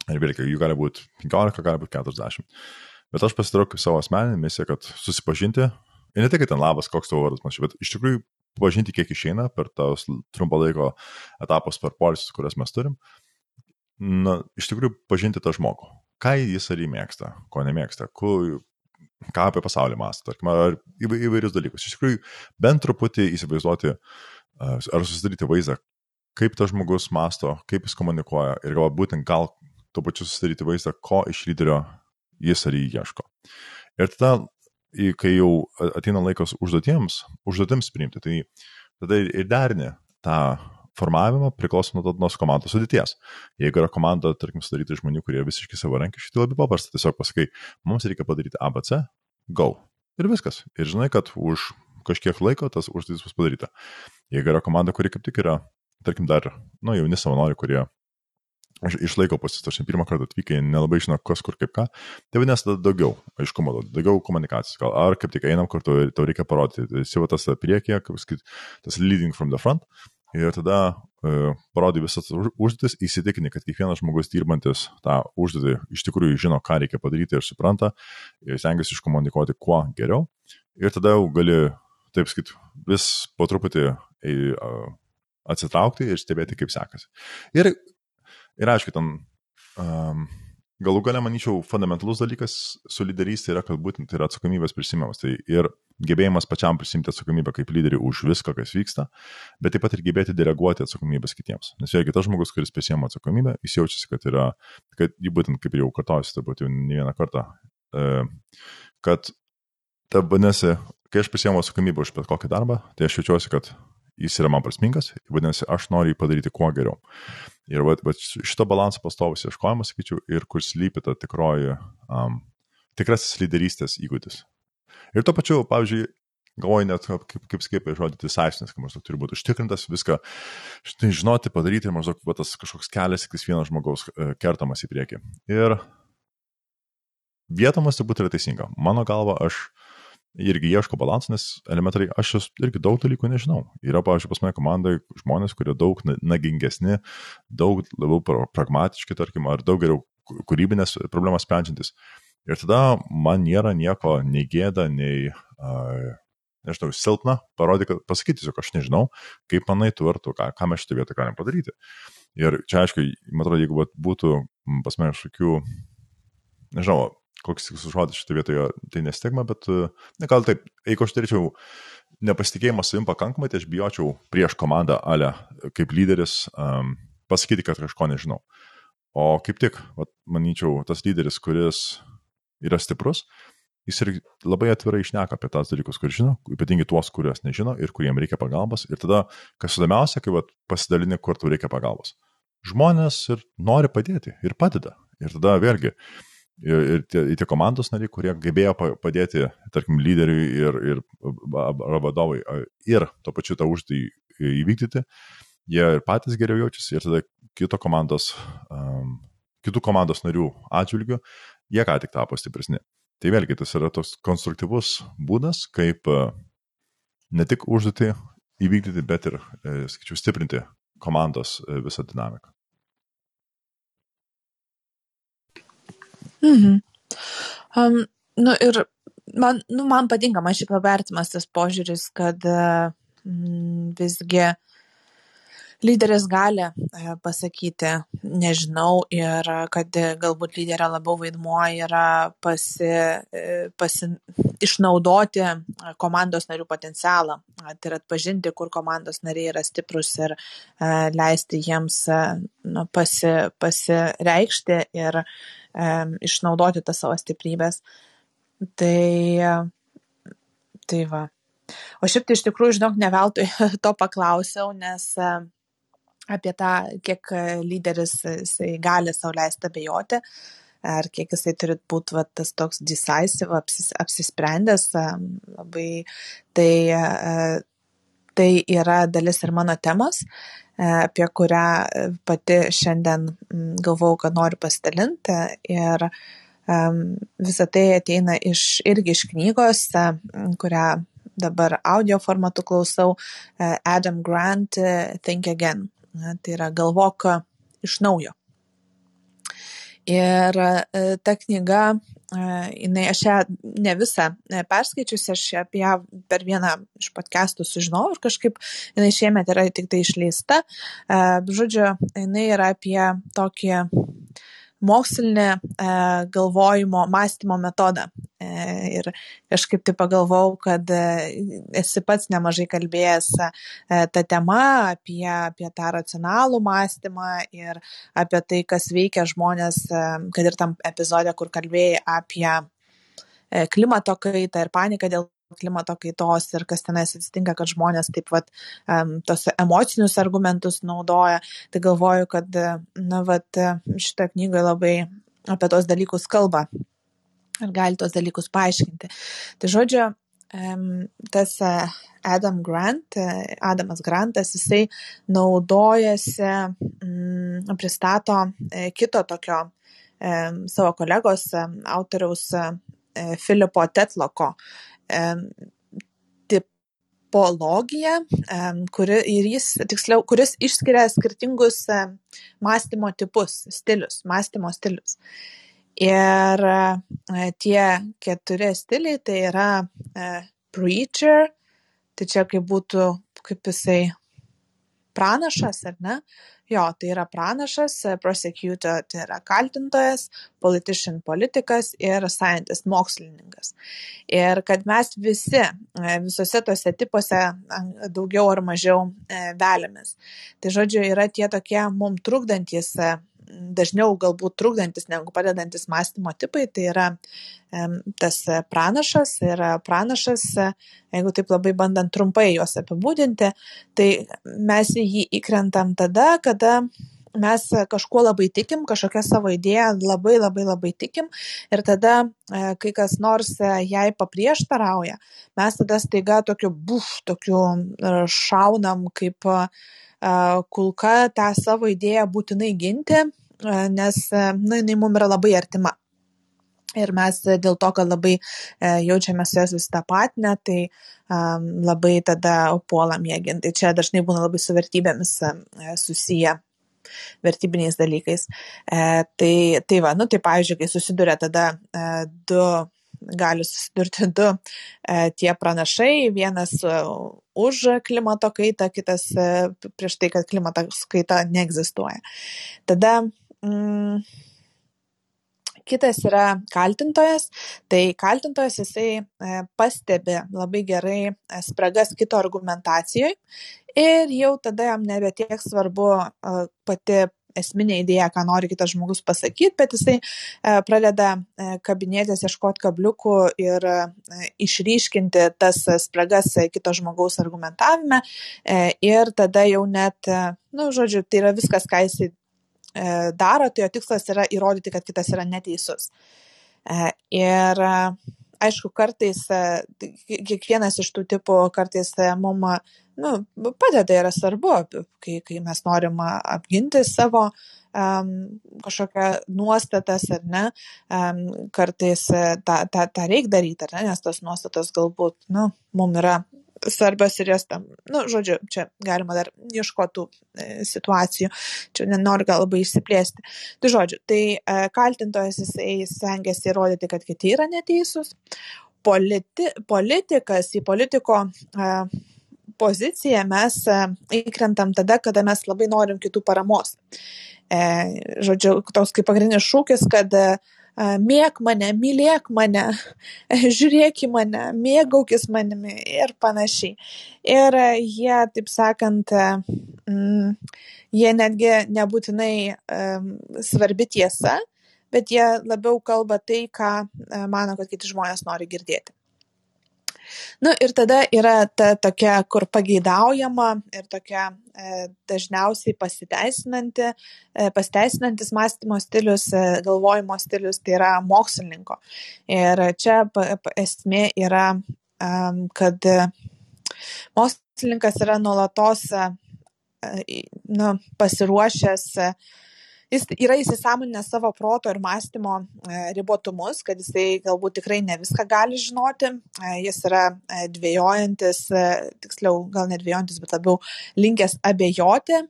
Ir vėlgi, jų gali būti 15, gali būti 40. Bet aš pasidarau kaip savo asmeninį misiją, kad susipažinti. Ir ne tik, kad ten labas, koks tavo vardas, panašiai, bet iš tikrųjų pažinti, kiek išeina per tos trumpo laiko etapus, per polisus, kurias mes turim. Na, iš tikrųjų pažinti tą žmogų. Ką jis ar jį mėgsta, ko nemėgsta, kur, ką apie pasaulį mąsto, tarkim, ar įvairius dalykus. Iš tikrųjų, bent truputį įsivaizduoti ar susidaryti vaizdą, kaip tas žmogus masto, kaip jis komunikuoja ir gal būtent gal tuo pačiu susidaryti vaizdą, ko iš lyderio jis ar jį ieško. Ir tada, kai jau ateina laikas užduotiems, užduotiems priimti, tai tada ir derni tą formavimą priklauso nuo, nuo komandos sudėties. Jeigu yra komanda, tarkim, sudaryti žmonių, kurie visiškai savarankiški, tai labai paprasta. Tiesiog pasakai, mums reikia padaryti ABC, go. Ir viskas. Ir žinai, kad už kažkiek laiko tas užduotis bus padaryta. Jeigu yra komanda, kuri kaip tik yra, tarkim, dar, nu, jauni savanoriai, kurie išlaiko pasis, aš pirmą kartą atvykai, nelabai žino, kas kur kaip ką, tai vadinasi tada daugiau aiškumo, daugiau komunikacijos. Gal, ar kaip tik einam kartu ir tau reikia parodyti, tai va tas priekyje, kaip sakyt, tas leading from the front, Ir tada e, parodai visas užduotis, įsitikini, kad kiekvienas žmogus dirbantis tą užduotį iš tikrųjų žino, ką reikia padaryti ir supranta, ir stengiasi iškomunikuoti kuo geriau. Ir tada jau gali, taip sakyt, vis po truputį e, atsitraukti ir stebėti, kaip sekasi. Ir, ir aišku, ten um, galų gale, manyčiau, fundamentalus dalykas su lyderystė yra, kad būtent yra atsakomybės prisimimas. Tai ir gebėjimas pačiam prisimti atsakomybę kaip lyderį už viską, kas vyksta, bet taip pat ir gebėti deleguoti atsakomybės kitiems. Nes jeigu tas žmogus, kuris prisėmė atsakomybę, jis jaučiasi, kad yra, kad jį būtent kaip jau kartojasi, turbūt jau ne vieną kartą, e, kad ta vadinasi, kai aš prisėmu atsakomybę už bet kokį darbą, tai aš jaučiuosi, kad jis yra man prasmingas, vadinasi, aš noriu jį padaryti kuo geriau. Ir va, va, šito balanso pastovus ieškojimas, sakyčiau, ir kur slypi ta tikroji, um, tikrasis lyderystės įgūdis. Ir tuo pačiu, pavyzdžiui, galvoju net, kaip, kaip skaipai žodį decisiveness, kad maždaug turi būti užtikrintas viską, štai žinoti, padaryti ir maždaug va, tas kažkoks kelias, kas vieno žmogaus e, kertamas į priekį. Ir vietomas turbūt yra teisinga. Mano galva, aš irgi ieško balansą, nes elementariai aš irgi daug dalykų nežinau. Yra, pavyzdžiui, pas mane komandai žmonės, kurie daug nagingesni, daug labiau pragmatiški, tarkim, ar daug geriau kūrybinės problemas sprendžiantis. Ir tada man nėra nieko nei gėda, nei, uh, nežinau, silpna parodyti, kad pasakyti tiesiog aš nežinau, kaip manai tu ar tu, ką, ką mes šitą vietą galim padaryti. Ir čia, aišku, man atrodo, jeigu būtų pas mane kažkokių, nežinau, koks tikslus žodis šitoje vietoje, tai nestigma, bet, ne gal taip, jeigu aš turėčiau nepasitikėjimą savim pakankamai, tai aš bijočiau prieš komandą Ale kaip lyderis um, pasakyti, kad kažko nežinau. O kaip tik, vat, manyčiau, tas lyderis, kuris yra stiprus, jis ir labai atvirai išneka apie tas dalykus, kur žino, ypatingai tuos, kuriuos nežino ir kuriems reikia pagalbos. Ir tada, kas įdomiausia, kai vat, pasidalini, kur tau reikia pagalbos. Žmonės ir nori padėti ir padeda. Ir tada vėlgi, uh, ir, ir tie, tie komandos nariai, kurie gebėjo padėti, tarkim, lyderiui ir, ir vadovui ir to pačiu tą užduotį įvykdyti, jie ir patys geriau jaučiasi ir tada kito komandos, um, kitų komandos narių atžvilgių jie ką tik tapo stipresni. Tai vėlgi tas yra toks konstruktyvus būdas, kaip ne tik užduotį įvykdyti, bet ir, e, skaičiau, stiprinti komandos e, visą dinamiką. Mhm. Um, nu ir man, nu, man patinka, man šiaip labai artimas tas požiūris, kad mm, visgi lyderis gali e, pasakyti nežinau ir kad galbūt lyderio labiau vaidmuo yra pasi, e, pasi, išnaudoti komandos narių potencialą, tai yra atpažinti, kur komandos nariai yra stiprus ir e, leisti jiems nu, pasi, pasireikšti ir išnaudoti tas savo stiprybės. Tai, tai va. O šiaip tai iš tikrųjų, žinok, ne veltui to paklausiau, nes apie tą, kiek lyderis jisai gali sauliaisti abejoti, ar kiek jisai turi būti va, tas toks decisive, apsis, apsisprendęs, labai tai, tai yra dalis ir mano temos, E, apie kurią e, pati šiandien galvau, kad noriu pasidalinti. Ir visa tai ateina iš, irgi iš knygos, e, kurią dabar audio formatu klausau, Adam Grant Think Again. Tai yra galvok iš naujo. Ir ta knyga jinai, aš ją ne visą e, perskaičiusi, aš apie ją per vieną iš podcastų sužinojau ir kažkaip jinai šiemet yra tik tai išleista. Žodžiu, jinai yra apie tokį mokslinį e, galvojimo, mąstymo metodą. E, ir kažkaip tai pagalvojau, kad e, esi pats nemažai kalbėjęs e, tą temą apie, apie tą racionalų mąstymą ir apie tai, kas veikia žmonės, e, kad ir tam epizodė, kur kalbėjai apie e, klimato kaitą ir paniką dėl klimato kaitos ir kas tenais atsitinka, kad žmonės taip pat um, tos emocinius argumentus naudoja. Tai galvoju, kad na, vat, šitą knygą labai apie tos dalykus kalba ir gali tos dalykus paaiškinti. Tai žodžiu, tas e, Adam Grant, e, Adamas Grantas, jisai naudojasi, mm, pristato e, kito tokio savo kolegos autoriaus Filipo Tetloko tipologiją, kuri, ir jis, tiksliau, kuris išskiria skirtingus mąstymo tipus, stilius, mąstymo stilius. Ir tie keturi stiliai tai yra preacher, tai čia kaip būtų, kaip jisai pranašas, ar ne? Jo, tai yra pranašas, prosecutor tai yra kaltintojas, politician politikas ir scientist mokslininkas. Ir kad mes visi e, visose tose tipuose daugiau ar mažiau e, velėmės. Tai žodžiu, yra tie tokie mum trukdantis e, dažniau galbūt trukdantis negu padedantis mąstymo tipai, tai yra tas pranašas ir pranašas, jeigu taip labai bandant trumpai juos apibūdinti, tai mes į jį įkrentam tada, kada mes kažkuo labai tikim, kažkokią savo idėją labai labai labai tikim ir tada, e, kai kas nors jai paprieštarauja, mes tada staiga tokiu buf, tokiu e, šaunam kaip kulka tą savo idėją būtinai ginti, nes na, jinai mums yra labai artima. Ir mes dėl to, kad labai jaučiame su jas susitapatinę, tai labai tada puolam ją ginti. Tai čia dažnai būna labai su vertybėmis susiję vertybiniais dalykais. E, tai, tai va, nu, tai pavyzdžiui, kai susiduria tada e, du gali susidurti du e, tie pranašai, vienas e, už klimato kaitą, kitas e, prieš tai, kad klimato kaita neegzistuoja. Tada mm, kitas yra kaltintojas, tai kaltintojas jisai pastebi labai gerai spragas kito argumentacijoje ir jau tada jam nebe tiek svarbu pati esminė idėja, ką nori kitas žmogus pasakyti, bet jisai e, pradeda e, kabinėtis, ieškoti kabliukų ir e, išryškinti tas spragas kito žmogaus argumentavime ir tada jau net, na, nu, žodžiu, tai yra viskas, ką jisai daro, tai jo tikslas yra įrodyti, kad kitas yra neteisus. Ir aišku, kartais kiekvienas iš tų tipų kartais mums nu, padeda yra svarbu, kai, kai mes norim apginti savo um, kažkokią nuostatas ar ne, um, kartais tą, tą, tą reikia daryti, ar ne, nes tos nuostatos galbūt, nu, mums yra svarbios ir jas tam, nu, žodžiu, čia galima dar ieškotų e, situacijų, čia nenoriu gal labai išsiplėsti. Tai žodžiu, tai e, kaltintojas jisai stengiasi įrodyti, kad kiti yra neteisūs, politi, politikas į politiko e, poziciją mes e, įkrentam tada, kada mes labai norim kitų paramos. E, žodžiu, toks kaip pagrindinis šūkis, kad e, mėg mane, mylėk mane, žiūrėk į mane, mėgaukis manimi ir panašiai. Ir jie, taip sakant, mm, jie netgi nebūtinai svarbi tiesa, bet jie labiau kalba tai, ką mano, kad kiti žmonės nori girdėti. Nu ir tada yra ta tokia, kur pageidaujama ir tokia e, dažniausiai pasiteisinanti, e, pasiteisinantis mąstymo stilius, e, galvojimo stilius, tai yra mokslininko. Ir čia esmė yra, kad mokslininkas yra nuolatos nu, pasiruošęs jis yra įsisąmoninęs savo proto ir mąstymo e, ribotumus, kad jisai galbūt tikrai ne viską gali žinoti, e, jis yra e, dvėjojantis, tiksliau gal nedvėjojantis, bet labiau linkęs abejoti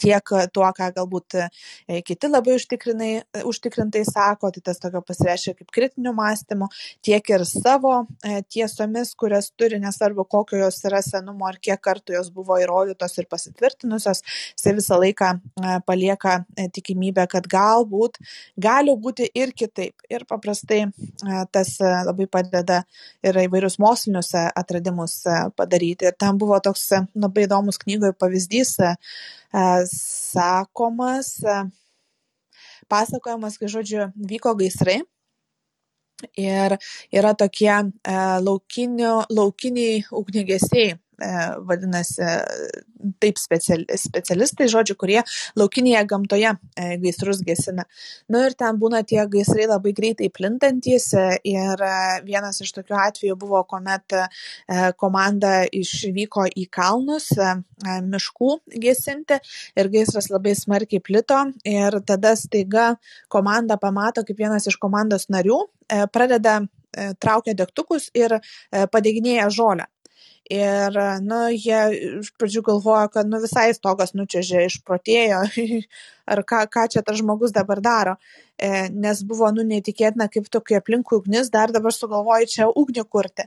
tiek tuo, ką galbūt e, kiti labai užtikrintai sako, tai tas tokio pasireiškia kaip kritiniu mąstymu, tiek ir savo e, tiesomis, kurias turi, nesvarbu, kokio jos yra senumo ar kiek kartų jos buvo įrodytos ir pasitvirtinusios, jisai visą laiką e, palieka tikimybę, kad galbūt gali būti ir kitaip. Ir paprastai tas labai padeda ir įvairius mokslinius atradimus padaryti. Ir tam buvo toks labai įdomus knygoje pavyzdys E, sakomas, pasakojamas, kai žodžiu vyko gaisrai. Ir yra tokie laukinio, laukiniai ugnigesiai, vadinasi taip specialistai, žodžiu, kurie laukinėje gamtoje e, gaisrus gesina. Na nu, ir ten būna tie gaisrai labai greitai plintantys e, ir vienas iš tokių atvejų buvo, kuomet komanda išvyko į kalnus miškų gesinti ir gaisras labai smarkiai plito ir tada staiga komanda pamato, kaip vienas iš komandos narių pradeda traukia degtukus ir padeginėja žolę. Ir, nu, jie iš pradžių galvojo, kad, nu, visai stogas nučiažė, išprotėjo, ar ką, ką čia tas žmogus dabar daro. E, nes buvo, nu, neįtikėtina, kaip tokia aplinkui ugnis, dar dabar sugalvoju čia ugnį kurti,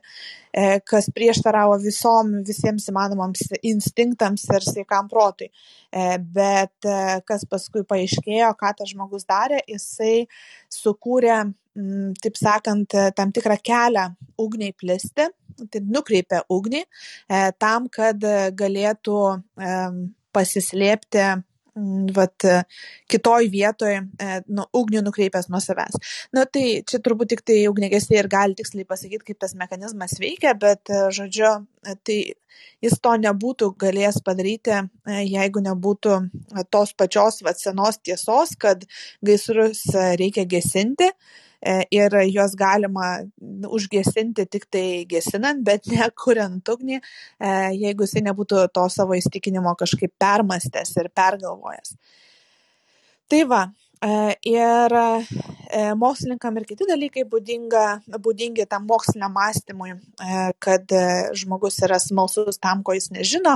e, kas prieštaravo visom, visiems įmanomams instinktams ir sveikam protui. E, bet e, kas paskui paaiškėjo, ką tas žmogus darė, jisai sukūrė, m, taip sakant, tam tikrą kelią ugniai plisti nukreipia ugnį e, tam, kad galėtų e, pasislėpti vat, kitoj vietoj nu, ugnių nukreipęs nuo savęs. Na tai čia turbūt tik tai ugnegesiai ir gali tiksliai pasakyti, kaip tas mechanizmas veikia, bet žodžiu, tai jis to nebūtų galėjęs padaryti, jeigu nebūtų tos pačios vat, senos tiesos, kad gaisrus reikia gesinti E, ir juos galima užgesinti tik tai gesinant, bet ne kuriant ugnį, e, jeigu jisai nebūtų to savo įstikinimo kažkaip permastęs ir pergalvojęs. Tai va, E, ir e, mokslininkam ir kiti dalykai būdinga, būdingi tam moksliniam mąstymui, e, kad žmogus yra smalsus tam, ko jis nežino,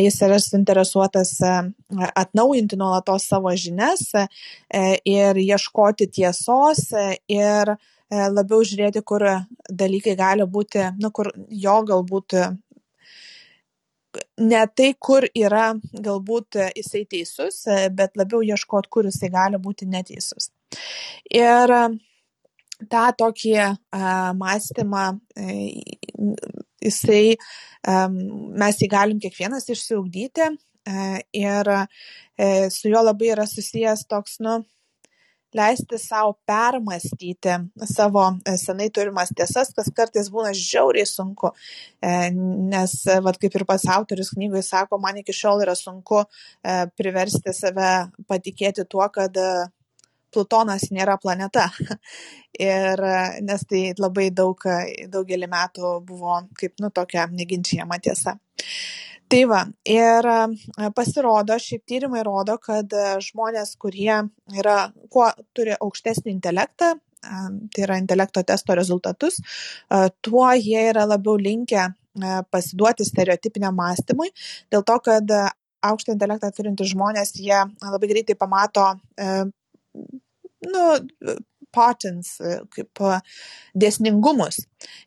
jis yra suinteresuotas atnaujinti nuolatos savo žinias ir ieškoti tiesos ir labiau žiūrėti, kur dalykai gali būti, nu, kur jo galbūt ne tai, kur yra galbūt jisai teisus, bet labiau ieškoti, kur jisai gali būti neteisus. Ir tą tokį mąstymą, jisai, mes jį galim kiekvienas išsiugdyti ir su juo labai yra susijęs toks, nu, leisti sau permąstyti savo e, senai turimas tiesas, kas kartais būna žiauriai sunku. E, nes, vad kaip ir pats autorius knygoje sako, man iki šiol yra sunku e, priversti save patikėti tuo, kad Plutonas nėra planeta. Ir nes tai labai daug, daugelį metų buvo kaip, nu, tokia neginčiama tiesa tai va ir e, pasirodo šiaip tyrimai rodo kad e, žmonės kurie yra kuo turi aukštesnį intelektą e, tai yra intelekto testo rezultatus, tuo jie yra labiau linkę pasiduoti stereotipiniam mąstymui, dėl to, kad aukštą intelektą turintys žmonės, jie labai greitai pamato nu, patterns, e, kaip e, dėsningumus.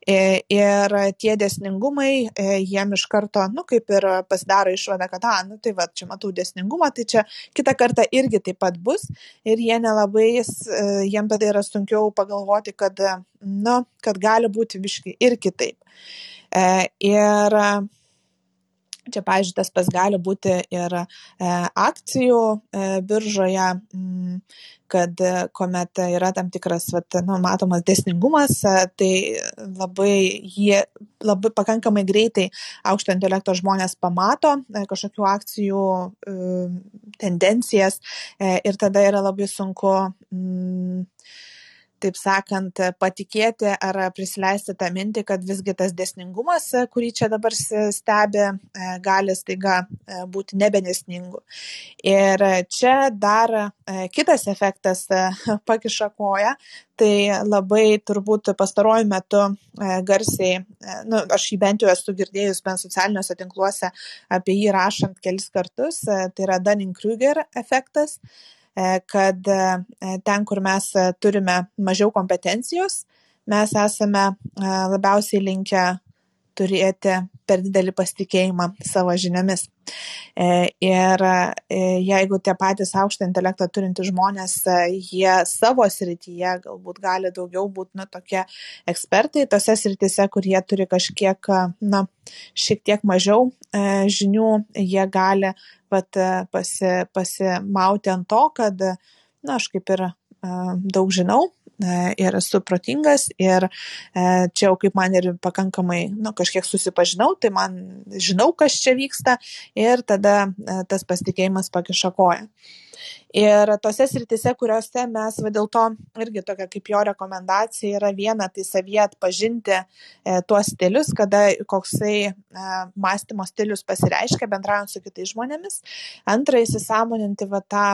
E, ir tie dėsningumai jiem iš karto, nu, kaip ir pasidaro išvada, kad, a, nu, tai va, čia matau dėsningumą, tai čia kitą kartą irgi taip pat bus. Ir jie nelabai, jiem tada yra sunkiau pagalvoti, kad, nu, kad gali būti viškai ir kitaip. Ir Čia, pavyzdžiui, tas pas gali būti ir e, akcijų e, biržoje, m, kad e, kuomet yra tam tikras, vat, nu, matomas desningumas, e, tai labai jie labai pakankamai greitai aukšto intelekto žmonės pamato e, kažkokių akcijų tendencijas ir tada yra labai sunku m, taip sakant, patikėti ar prisileisti tą mintį, kad visgi tas desningumas, kurį čia dabar stebi, e, gali staiga e, būti nebenesningu. Ir čia dar e, kitas efektas pakiša koją, tai labai turbūt pastaruoju metu garsiai, nu, aš jį bent jau esu girdėjus bent socialiniuose tinkluose apie jį rašant kelis kartus, tai yra Dunning-Kruger efektas. E, kad e, ten, kur mes turime mažiau kompetencijos, mes esame e, labiausiai linkę turėti per didelį pasitikėjimą savo žiniomis. Ir jeigu tie patys aukštą intelektą turintys žmonės, jie savo srityje galbūt gali daugiau būti, na, tokie ekspertai, tose srityse, kur jie turi kažkiek, na, šiek tiek mažiau žinių, jie gali vat, pasi, pasimauti ant to, kad, na, aš kaip ir daug žinau ir esu protingas ir čia jau kaip man ir pakankamai, nu, kažkiek susipažinau, tai man žinau, kas čia vyksta ir tada tas pasitikėjimas pakišakoja. Ir tose sritise, kuriuose mes, va dėl to irgi tokia kaip jo rekomendacija yra viena, tai savyje atpažinti e, tuos stilius, kada koksai e, mąstymo stilius pasireiškia bendraujant su kitais žmonėmis. Antra, įsisamoninti va tą,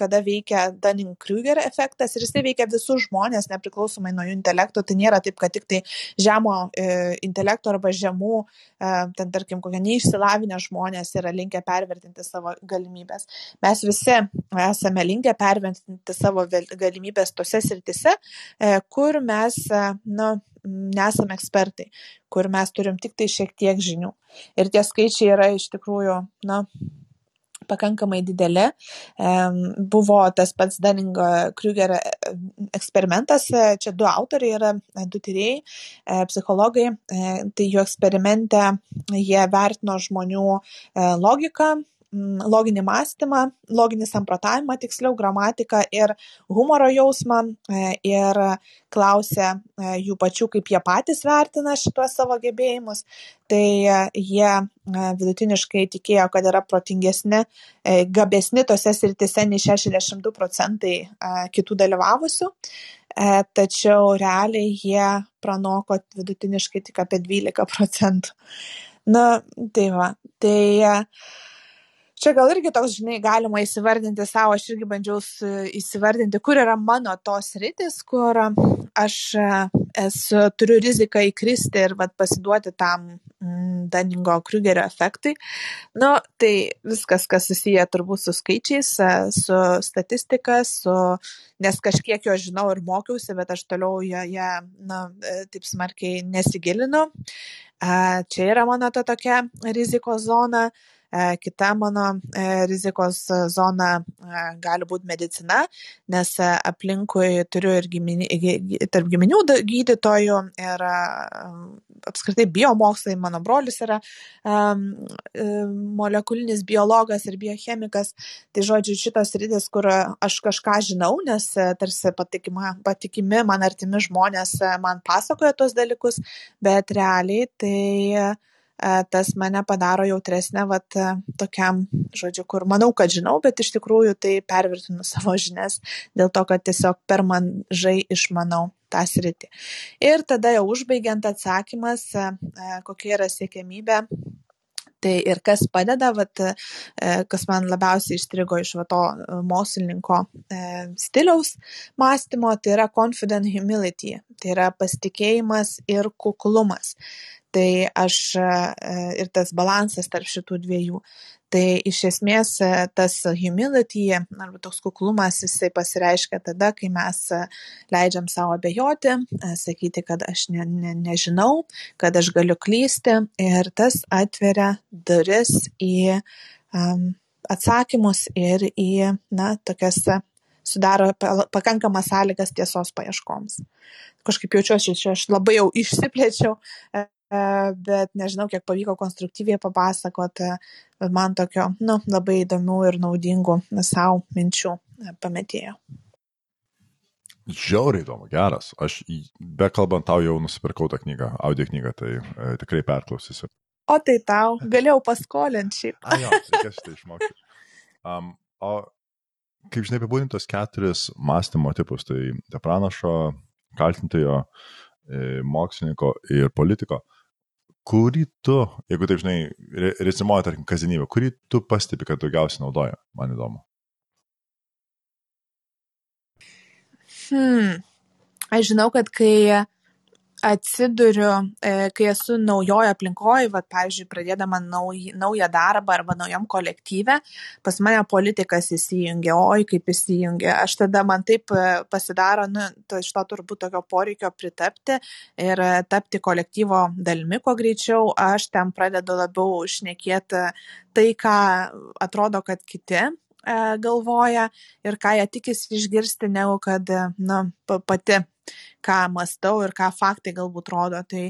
kada veikia Dunning-Kruger efektas ir jisai veikia visus žmonės, nepriklausomai nuo jų intelekto. Tai nėra taip, kad tik tai žemo e, intelekto arba žemų, e, ten tarkim, kokie neišsilavinę žmonės yra linkę pervertinti savo galimybės. Mes visi esame linkę pervertinti savo galimybės tose sritise, e, kur mes e, nu, nesame ekspertai, kur mes turim tik tai šiek tiek žinių. Ir tie skaičiai yra iš tikrųjų, na, pakankamai dideli. Buvo tas pats Daningo Kruger eksperimentas, e, čia du autoriai yra, du tyrėjai, psichologai, tai jų eksperimente jie vertino žmonių logiką, loginį mąstymą, loginį samprotavimą, tiksliau gramatiką ir humoro jausmą ir klausė jų pačių, kaip jie patys vertina šitos savo gebėjimus. Tai jie vidutiniškai tikėjo, kad yra protingesni, gabesni tose sritise nei 62 procentai kitų dalyvavusių. E, tačiau realiai jie pranoko vidutiniškai tik apie 12 procentų. Na, tai va, tai e, čia gal irgi toks, žinai, galima įsivardinti savo, aš irgi bandžiau įsivardinti, kur yra mano tos rytis, kur aš e, esu, turiu riziką įkristi ir vat, pasiduoti tam mm, Daningo Krugerio efektui. Nu, tai viskas, kas susiję turbūt su skaičiais, su statistika, su nes kažkiek jo žinau ir mokiausi, bet aš toliau joje, na, e, taip smarkiai nesigilinu. Čia yra mano ta tokia rizikos zona. E, kita mano e, rizikos zona e, gali būti medicina, nes aplinkui turiu ir gimini, tarp giminių gydytojų ir apskritai biomokslai, mano brolius yra molekulinis biologas ir biochemikas, tai žodžiu šitos rytis, kur aš kažką žinau, nes tarsi patikima, patikimi man artimi žmonės man pasakoja tos dalykus, bet realiai tai tas mane padaro jautresnę vat e, tokiam, žodžiu, kur manau, kad žinau, bet iš tikrųjų tai pervertinu savo žinias dėl to, kad tiesiog per mažai išmanau tą sritį. Ir tada jau užbaigiant atsakymas, e, kokia yra siekiamybė Tai ir kas padeda, vat, kas man labiausiai išstrigo iš va to mokslininko stiliaus mąstymo, tai yra confident humility, tai yra pasitikėjimas ir kuklumas tai aš e, ir tas balansas tarp šitų dviejų. Tai iš esmės e, tas humility arba toks kuklumas jisai pasireiškia tada, kai mes e, leidžiam savo abejoti, sakyti, kad aš ne, ne, nežinau, kad aš galiu klysti ir tas atveria duris į um, atsakymus ir į, na, tokias sudaro pakankamas sąlygas tiesos paieškoms. Kažkaip jaučiuosi, aš labai jau išsiplėčiau, bet nežinau, kiek pavyko konstruktyviai papasakoti, man tokio, nu, labai įdomių ir naudingų savo minčių e, pametėjo. Žiauriai įdomu, geras. Aš be kalbant tau jau nusipirkau tą knygą, audio knygą, tai e, tikrai perklausysiu. O tai tau, galėjau paskolinti šiaip. A, jo, reikės tai išmokti. Um, o kaip žinai, apibūdintos keturis mąstymo tipus, tai pranašo, kaltintojo, mokslininko ir politiko kurį tu, jeigu taip žinai, rezimuoji, tarkim, kasdienybę, kurį tu pastebi, kad daugiausiai naudoja, man įdomu. Hmm. Aš žinau, kad kai atsiduriu, e, kai esu naujoje aplinkoje, va, pavyzdžiui, pradėdama nauj, naują darbą arba naujam kolektyve, pas mane politikas įsijungia, oi kaip įsijungia. Aš tada man taip e, pasidaro, nu, to, iš to turbūt tokio poreikio pritapti ir e, tapti kolektyvo dalimi kuo greičiau, aš ten pradedu labiau šnekėti tai, ką atrodo, kad kiti galvoja ir ką jie tikisi išgirsti, negu kad na, pati ką mąstau ir ką faktai galbūt rodo. Tai,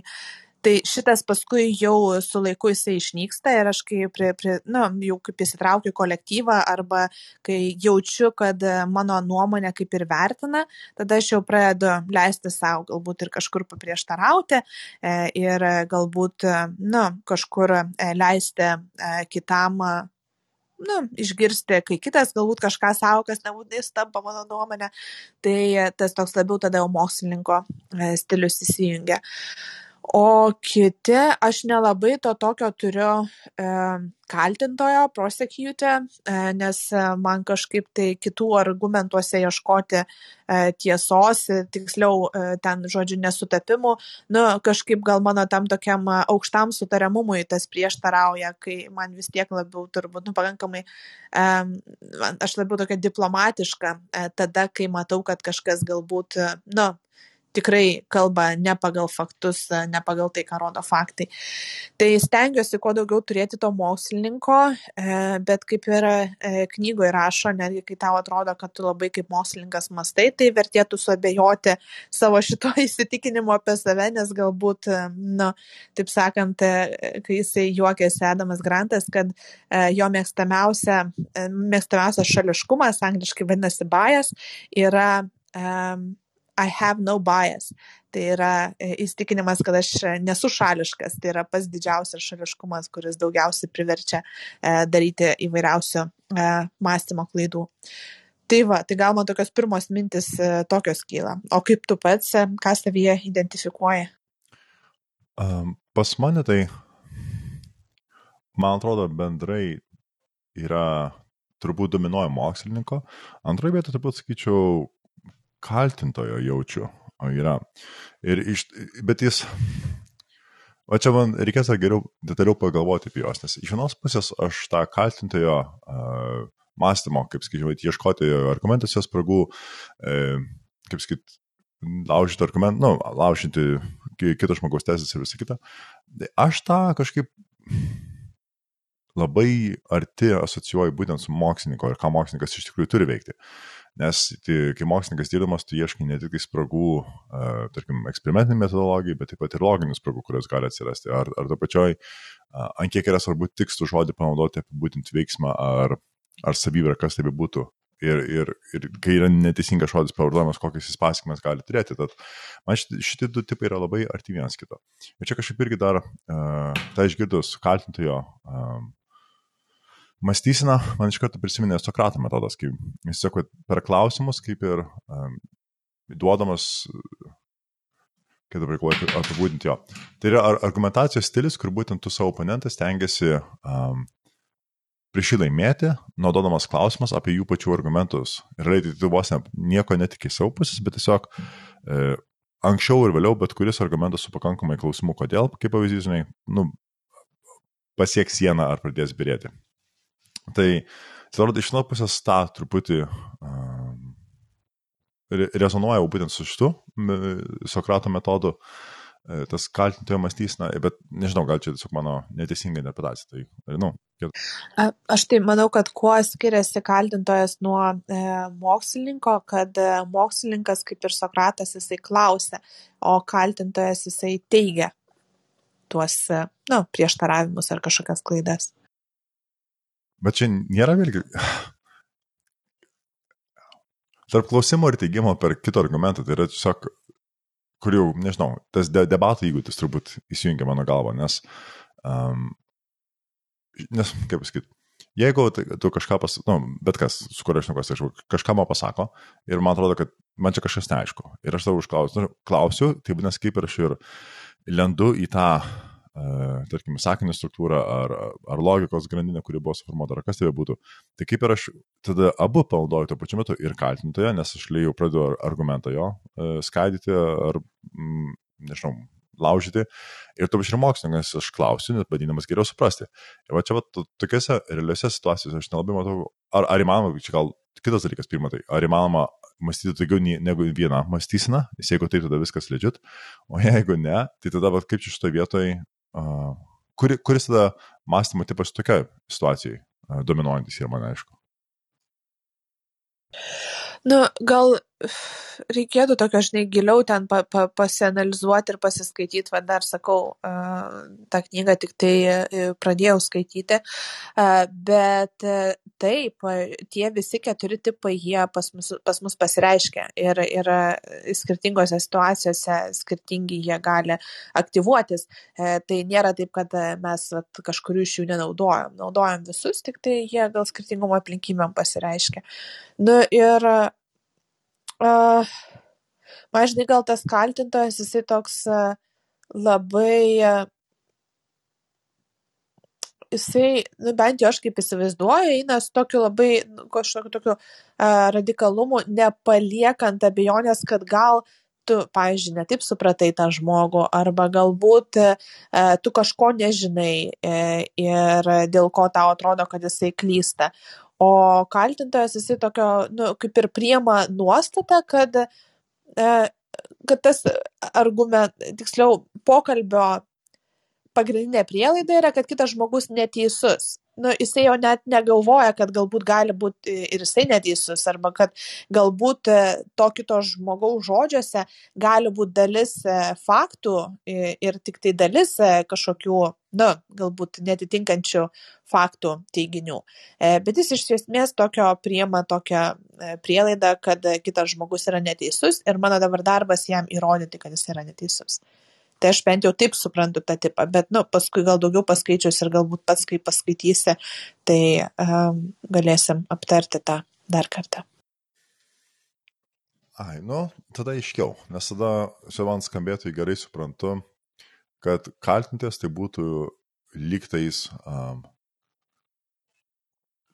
tai šitas paskui jau su laiku jisai išnyksta ir aš kai prie, prie, na, jau kaip įsitraukiu į kolektyvą arba kai jaučiu, kad mano nuomonė kaip ir vertina, tada aš jau pradedu leisti savo galbūt ir kažkur paprieštarauti e, ir galbūt, na, kažkur e, leisti e, kitam nu, išgirsti, kai kitas galbūt kažką savo, kas nebūtinai stampa mano nuomonė, tai tas toks labiau tada jau mokslininko e, stilius įsijungia. O kiti, aš nelabai to tokio turiu e, kaltintojo, prosecute, e, nes man kažkaip tai kitų argumentuose ieškoti e, tiesos, tiksliau e, ten, žodžiu, nesutapimų, nu, kažkaip gal mano tam tokiam aukštam sutariamumui tas prieštarauja, kai man vis tiek labiau turbūt, nu, pakankamai, e, aš labiau tokia diplomatiška e, tada, kai matau, kad kažkas galbūt, nu, tikrai kalba ne pagal faktus, ne pagal tai, ką rodo faktai. Tai stengiuosi kuo daugiau turėti to mokslininko, e, bet kaip ir e, knygoje rašo, netgi kai tau atrodo, kad tu labai kaip mokslininkas mastai, tai vertėtų suabejoti savo šito įsitikinimu apie save, nes galbūt, na, nu, taip sakant, e, kai jisai juokėsi Adamas Grantas, kad jo mėgstamiausia, mėgstamiausias šališkumas, angliškai vadinasi bias, yra um, I have no bias. Tai yra e, įstikinimas, kad aš nesu šališkas. Tai yra pas didžiausias šališkumas, kuris daugiausiai priverčia e, daryti įvairiausių e, mąstymo klaidų. Tai va, tai gal man tokios pirmos mintis tokios kyla. O kaip tu pats, ką savyje identifikuoji? Um, pas mane tai, man atrodo, bendrai yra turbūt dominuoja mokslininko. Antroje vietoje turbūt sakyčiau kaltintojo jaučiu, o yra. Ir iš, bet jis, o čia man reikės geriau, detaliau pagalvoti apie juos, nes iš vienos pusės aš tą kaltintojo uh, mąstymo, kaip sakyčiau, ieškoti argumentuose spragų, uh, kaip sakyti, laužyti argumentų, nu, laužyti kito žmogaus teisės ir visą kitą. Tai aš tą kažkaip labai arti asocijuoju būtent su mokslininko ir ką mokslininkas iš tikrųjų turi veikti. Nes kai mokslininkas dirbdamas, tu ieškai ne tik tai spragų, tarkim, eksperimentiniai metodologijai, bet taip pat ir loginių spragų, kurios gali atsirasti. Ar, ar to pačioj, ant kiek yra svarbu tikslų žodį panaudoti apibūdinti veiksmą ar, ar savybę, kas tai būtų. Ir, ir, ir kai yra neteisingas žodis pavartojamas, kokias jis pasiekmes gali turėti. Tad man šitie, du tipai yra labai arti vienas kito. Ir čia kažkaip irgi dar, uh, tai išgirdus kaltintojo uh, mąstysena, man iš karto prisiminė Sokrato metodas, kai jis sako, per klausimus, kaip ir um, duodamas, kaip dabar galvoju, apibūdinti jo. Tai yra argumentacijos stilius, kur būtent tu savo oponentas tengiasi um, prieš jį laimėti, naudodamas klausimas apie jų pačių argumentus. Ir realiai tu vos ne, nieko netik į savo pusės, bet tiesiog e, anksčiau ir vėliau bet kuris argumentas su pakankamai klausimų, kodėl, kaip pavyzdys, žinai, nu, pasieks sieną ar pradės birėti. Tai, atrodo, iš vienos pusės tą truputį um, rezonuoja būtent su šitu Sokrato metodu, e, tas kaltintojo mąstysena, bet nežinau, gal čia tiesiog mano neteisinga interpretacija. Tai, nu, Aš tai manau, kad kuo skiriasi kaltintojas nuo e, mokslininko, kad e, mokslininkas, kaip ir Sokratas, jisai klausia, o kaltintojas jisai teigia tuos e, nu, prieštaravimus ar kažkokias klaidas. Bet čia nėra vėlgi. Tarp klausimo ir teigimo per kito argumentą, tai yra tiesiog, kur jau, nežinau, tas de debatų įgūdis turbūt įsijungia mano galvą, nes, um, nes kaip pasakyti, jeigu tu kažką pas, nu, bet kas, su kuriuo aš nekas, kažką man pasako ir man atrodo, kad man čia kažkas neaišku ir aš tavo užklausiu, nu, klausiu, tai būtent kaip ir aš ir lendu į tą tarkim, sakinio struktūrą ar, ar logikos grandinę, kuri buvo suformuota, ar kas tai būtų. Tai kaip ir aš tada abu panaudoju tuo pačiu metu ir kaltintoje, nes aš jau pradedu argumentą jo skaidyti ar, mm, nežinau, laužyti. Ir tuo pačiu ir mokslininkas aš klausiu, net bandydamas geriau suprasti. Ir va čia va tokiuose realiuose situacijose aš nelabai matau, ar, ar įmanoma, čia gal kitas dalykas, pirma, tai ar įmanoma mąstyti daugiau negu vieną mąstyseną, nes jeigu tai tada viskas legit, o jeigu ne, tai tada va, kaip čia šitoje vietoje kuri, kuris tada mąstymo tipas tokia situacijai dominuojantis yra man aišku. Nu, gal reikėtų tokio, žinai, giliau ten pa, pa, pasianalizuoti ir pasiskaityti, vad dar sakau, tą knygą tik tai pradėjau skaityti, bet taip, tie visi keturi tipai, jie pas mus, pas mus pasireiškia ir, ir skirtingose situacijose skirtingi jie gali aktyvuotis. E, tai nėra taip, kad mes vat, kažkurių iš jų nenaudojam. Naudojam visus, tik tai jie gal skirtingom aplinkybėm pasireiškia. Nu ir Uh, man žinai, gal tas kaltintojas, jisai toks uh, labai, uh, jisai, nu, bent jau aš kaip įsivaizduoju, eina su tokiu labai, nu, kažkokiu tokiu uh, radikalumu, nepaliekant abejonės, kad gal tu, pavyzdžiui, netaip supratai tą žmogų, arba galbūt e, tu kažko nežinai e, ir dėl ko tau atrodo, kad jisai klysta. O kaltintojas jisai tokio, nu, kaip ir priema nuostatą, kad e, kad tas argument, tiksliau, pokalbio pagrindinė prielaida yra, kad kitas žmogus neteisus nu, jisai jau net negalvoja, kad galbūt gali būti ir jisai neteisus, arba kad galbūt e, to kito žmogaus žodžiuose gali būti dalis e, faktų ir tik tai dalis e, kažkokių, nu, galbūt netitinkančių faktų teiginių. Bet jis iš esmės tokio priema tokią prielaidą, kad kitas žmogus yra neteisus ir mano dabar darbas jam įrodyti, kad jis yra neteisus. Tai aš bent jau taip suprantu tą tipą, bet, nu, paskui gal daugiau paskaičius ir galbūt pats, kai paskaitysi, tai um, galėsim aptarti tą dar kartą. Ai, nu, tada aiškiau, nes tada čia man skambėtų gerai suprantu, kad kaltintis tai būtų lygtais um,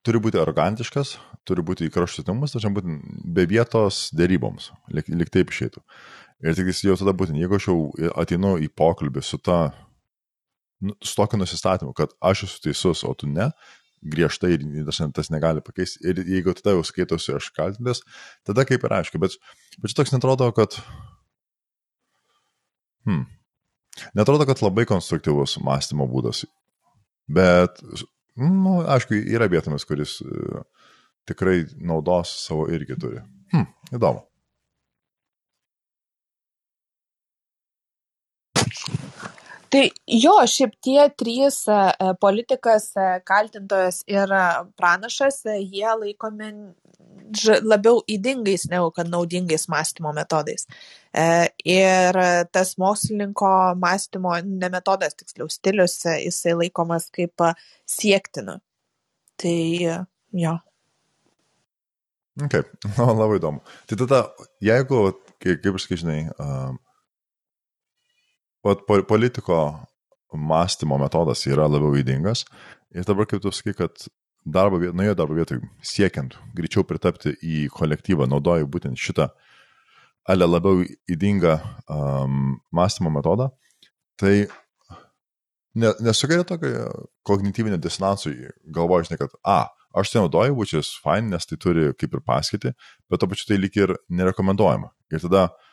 turi būti arogantiškas, turi būti įkraštutinumas, tačiau būti be vietos dėryboms, lyg, lyg taip išeitų. Ir tik jau tada būtent, jeigu aš jau ateinu į pokalbį su ta, nu, su tokiu nusistatymu, kad aš esu teisus, o tu ne, griežtai ir tas negali pakeisti. Ir jeigu tada jau skaitosi aš kaltintas, tada kaip ir aišku, bet, bet čia toks netrodo, kad... Hmm. Netrodo, kad labai konstruktyvus mąstymo būdas. Bet, nu, aišku, yra vietomis, kuris uh, tikrai naudos savo irgi turi. Hmm, įdomu. Tai jo, šiaip tie trys e, politikas, e, kaltintojas ir e, pranašas, jie laikomi labiau įdingais negu kad naudingais mąstymo metodais. Ir tas mokslininko mąstymo, ne metodas, tiksliau stilius, jisai laikomas kaip siektinu. Tai jo. No, labai įdomu. Tai tada, jeigu, kaip, aš sakai, žinai, uh, Vat politiko mąstymo metodas yra labiau įdingas ir dabar kaip tu sakai, kad darbo vietoje, nuėjo darbo vietoje siekiant greičiau pritapti į kolektyvą, naudoju būtent šitą ale labiau įdingą um, mąstymo metodą, tai ne, nesukelia tokio kognityvinio disonansų, galvoju, žinai, kad, a, aš tai naudoju, which is fine, nes tai turi kaip ir paskirti, bet to pačiu tai lyg ir nerekomenduojama. Ir tada uh,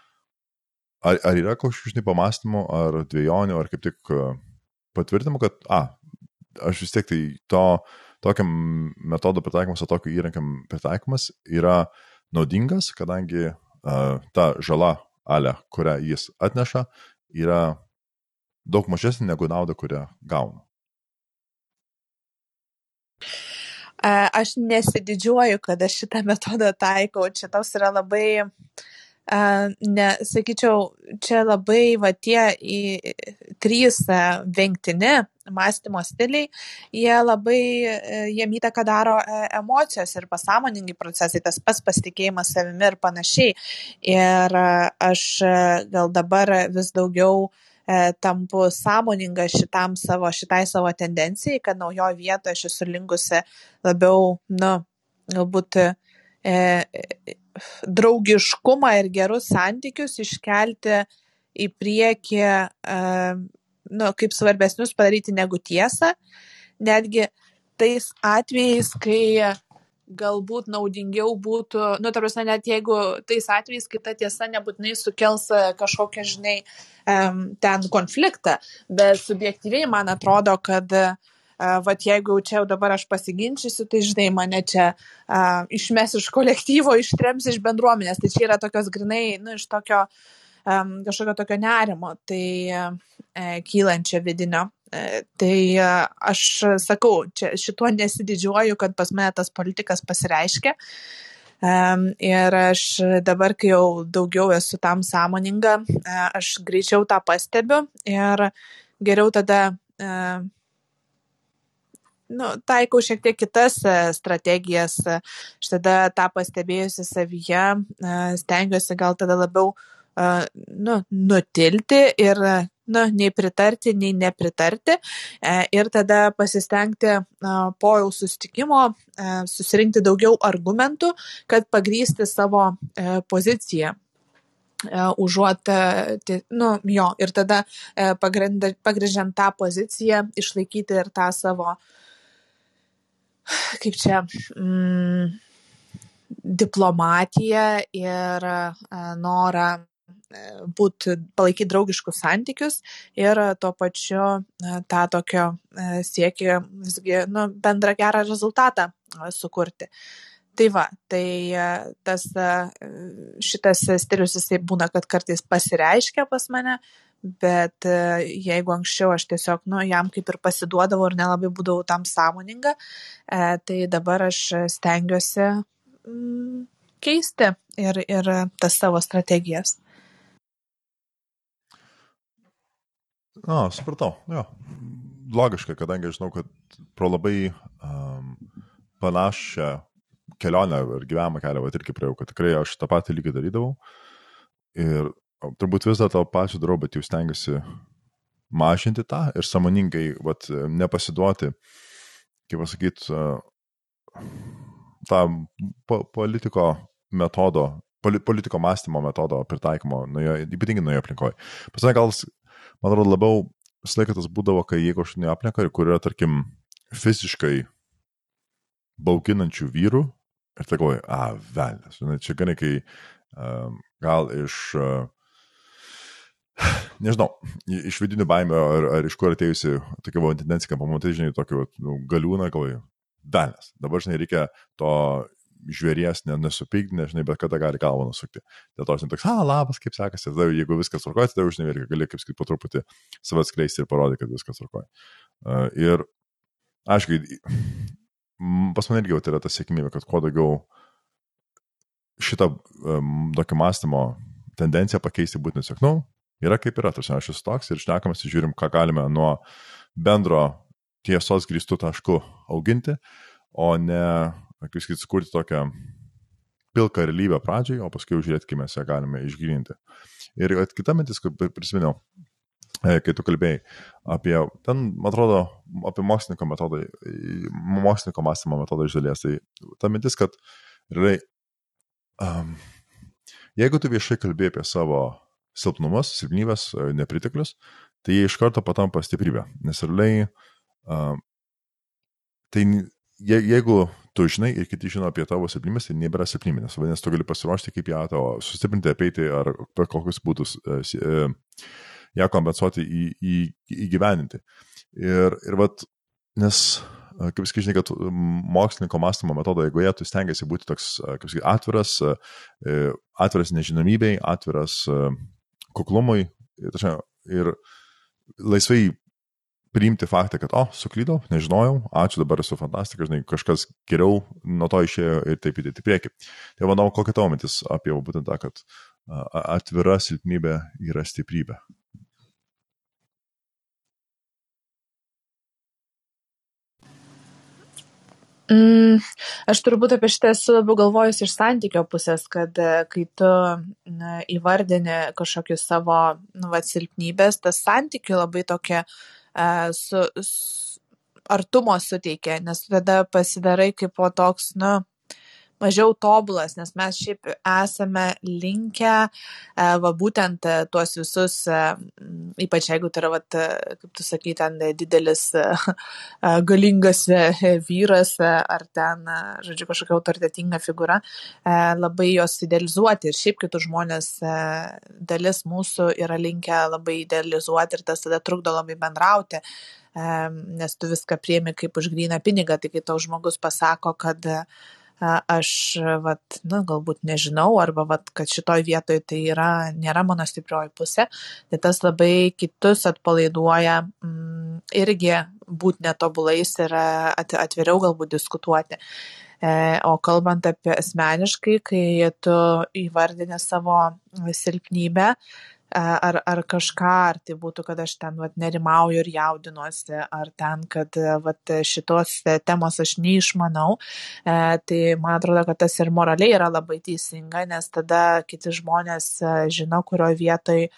Ar, ar yra kažkokių, žinai, pamastymų, ar dviejonių, ar kaip tik e, patvirtinimų, kad, a, aš vis tiek tai to, tokiam metodo pritaikymas, o tokio įrankiam pritaikymas yra naudingas, kadangi uh, ta žala, ale, kurią jis atneša, yra daug mažesnė negu nauda, kurią gauna. Aš nesididžiuoju, kad aš šitą metodą taikau. Čia toks yra labai uh, ne, sakyčiau, čia labai va tie į, trys vengtini mąstymo stiliai, jie labai, e, jiem įtaką daro e, emocijos ir pasąmoningi procesai, tas pats pasitikėjimas savimi ir panašiai. Ir aš e, gal dabar vis daugiau tampu sąmoninga šitam savo, šitai savo tendencijai, kad naujoje vietoje aš esu linkusi labiau, nu, galbūt draugiškumą ir gerus santykius iškelti į priekį, nu, kaip svarbesnius padaryti negu tiesą, netgi tais atvejais, kai galbūt naudingiau būtų, nu, ta prasme, net jeigu tais atvejais, kai ta tiesa nebūtinai sukels kažkokią, žinai, ten konfliktą, bet subjektyviai man atrodo, kad uh, vat jeigu čia jau dabar aš pasiginčysiu, tai žinai, mane čia a, išmes iš kolektyvo, ištrems iš bendruomenės. Tai čia yra tokios grinai, nu, iš tokio um, kažkokio tokio nerimo, tai e, kylančio vidinio. E, tai e, aš sakau, čia šituo nesididžiuoju, kad pas mane tas politikas pasireiškia. Um, ir aš dabar, kai jau daugiau esu tam sąmoninga, aš greičiau tą pastebiu ir geriau tada uh, nu, taikau šiek tiek kitas e, strategijas. Aš tada tą pastebėjusi savyje, e, stengiuosi gal tada labiau e, nu, nutilti ir nu, nei pritarti, nei nepritarti. Ir tada pasistengti po jau sustikimo susirinkti daugiau argumentų, kad pagrysti savo poziciją užuot, nu, jo, ir tada pagrindžiant tą poziciją, išlaikyti ir tą savo uh, kaip čia, mm, diplomatiją ir norą būti, palaikyti draugiškus santykius ir tuo pačiu tą tokio siekį visgi nu, bendrą gerą rezultatą sukurti. Tai va, tai tas šitas stilius jisai būna, kad kartais pasireiškia pas mane, bet jeigu anksčiau aš tiesiog, nu, jam kaip ir pasiduodavau ir nelabai būdavau tam sąmoninga, tai dabar aš stengiuosi mm, keisti ir, ir tas savo strategijas. Na, supratau, jo. Logiška, kadangi žinau, kad pro labai um, panašią kelionę ir gyvenimo kelią, va irgi praėjau, kad tikrai aš tą patį lygį darydavau. Ir turbūt vis dar tą pačią darau, bet jau stengiuosi mažinti tą ir samoningai vat, nepasiduoti, kaip pasakyti, tą po, politiko metodo, poli, politiko mąstymo metodo pritaikymo, nuo, ypatingai nuo jo aplinkoje. Pas mane gal, man atrodo, labiau visą laiką tas būdavo, kai jeigu aš nuo aplinkoje, kur yra, tarkim, fiziškai bauginančių vyrų, ir tai galvoju, a, velnės, čia ganai, kai um, gal iš uh, nežinau, iš vidinių baimių ar, ar iš kur atėjusi tokia buvo tendencija, kad pamatai, žinai, tokį nu, galiūną, galvoju, velnės. Dabar, žinai, reikia to žvėries nesupykti, nežinai, bet kada gali galvą nusukti. Dėl to aš netoks, a, labas, kaip sekasi, tada jeigu viskas tvarkoja, tada už neverkia, gali kaip sakyti po truputį save atskleisti ir parodyti, kad viskas tvarkoja. Uh, ir, aišku, pas mane irgi tai yra ta sėkmė, kad kuo daugiau šitą um, tokį mąstymo tendenciją pakeisti būtent tiesiog, nu, yra kaip yra, tarsi aš esu toks ir šnekamas, žiūrim, ką galime nuo bendro tiesos grįstų taškų auginti, o ne kaip sakyti, sukurti tokią pilką realybę pradžiai, o paskui žiūrėti, kaip mes ją galime išgyvinti. Ir kita mintis, kaip prisiminiau, e, kai tu kalbėjai apie, ten, man atrodo, apie mokslininko metodą, mokslininko mąstymo metodą iš dalies, tai ta mintis, kad realiai, um, jeigu tu viešai kalbėjai apie savo silpnumus, silpnybės, e, nepriteklius, tai jie iš karto patampa stiprybė. Nes realiai, um, tai je, jeigu tu žinai ir kiti žino apie tavo silpnybės, tai nebėra silpnybės, vadinasi, tu gali pasiruošti, kaip ją tavo sustiprinti, apeiti ar per kokius būdus e, e, ją kompensuoti, į, į, įgyveninti. Ir, ir vat, nes, kaip sakai, žinai, kad mokslininko mąstymo metodo, jeigu jie tu stengiasi būti toks, kaip sakai, atviras, atviras nežinomybei, atviras kuklumui ir laisvai priimti faktą, kad, o, suklydau, nežinojau, ačiū, dabar esu fantastikas, žinai, kažkas geriau nuo to išėjo ir taip įdėti prieki. Tai manau, kokia tavo mintis apie būtent tą, kad atvira silpnybė yra stiprybė. Mm, aš turbūt apie šitą esu labiau galvojus iš santykio pusės, kad e, kai tu na, įvardini kažkokius savo nu, va, silpnybės, tas santykių labai tokia uh, su, su artumo suteikia, nes tada pasidarai kaip po toks, nu, mažiau tobulas, nes mes šiaip esame linkę, va būtent tuos visus, ypač jeigu tai yra, va, kaip tu sakai, ten didelis galingas vyras ar ten, žodžiu, kažkokia autoritetinga figūra, labai jos idealizuoti. Ir šiaip kitus žmonės dalis mūsų yra linkę labai idealizuoti ir tas tada trukdo labai bendrauti nes tu viską priemi kaip už gryną pinigą, tai kai tau žmogus pasako, kad uh, aš, vat, na, galbūt nežinau, arba, vat, kad šitoj vietoj tai yra, nėra mano stiprioji pusė, tai tas labai kitus atpalaiduoja mm, irgi būti netobulais ir atviriau galbūt diskutuoti. E, o kalbant apie asmeniškai, kai tu įvardini savo silpnybę, ar, ar kažką, ar tai būtų, kad aš ten vat, nerimauju ir jaudinuosi, ar ten, kad vat, šitos temos aš neišmanau, e, tai man atrodo, kad tas ir moraliai yra labai teisinga, nes tada kiti žmonės e, žino, kurioje vietoje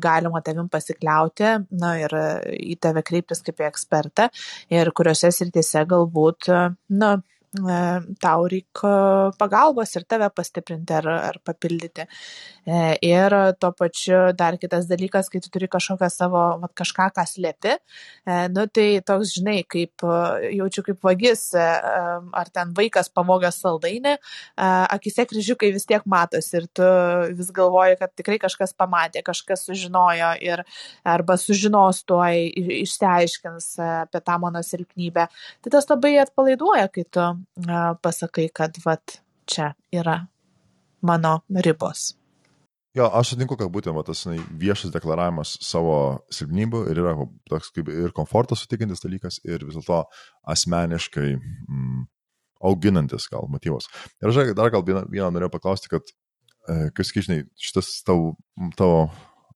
galima tavim pasikliauti, na ir į tave kreiptis kaip į ekspertą ir kuriuose srityse galbūt, na, tau reikia pagalbos ir tave pastiprinti ar, ar papildyti. E, ir tuo pačiu dar kitas dalykas, kai tu turi kažkokią savo, va, kažką, ką slėpi, e, nu tai toks, žinai, kaip jaučiu kaip vagis, ar ten vaikas pavogęs saldainį, akise kryžiukai vis tiek matosi ir tu vis galvoji, kad tikrai kažkas pamatė, kažkas sužinojo ir arba sužinos tuoj, išsiaiškins apie tą mano silpnybę. Tai tas labai atpalaiduoja, kai tu pasakai, kad vat, čia yra mano ribos. Jo, aš sutinku, kad būtent va, tas na, viešas deklaravimas savo silpnybių ir yra toks kaip ir komfortą sutikintis dalykas ir vis dėlto asmeniškai mm, auginantis gal motyvas. Ir aš dar gal vieną, vieną norėjau paklausti, kad, e, kaip sakai, žinai, šitas tavo, tavo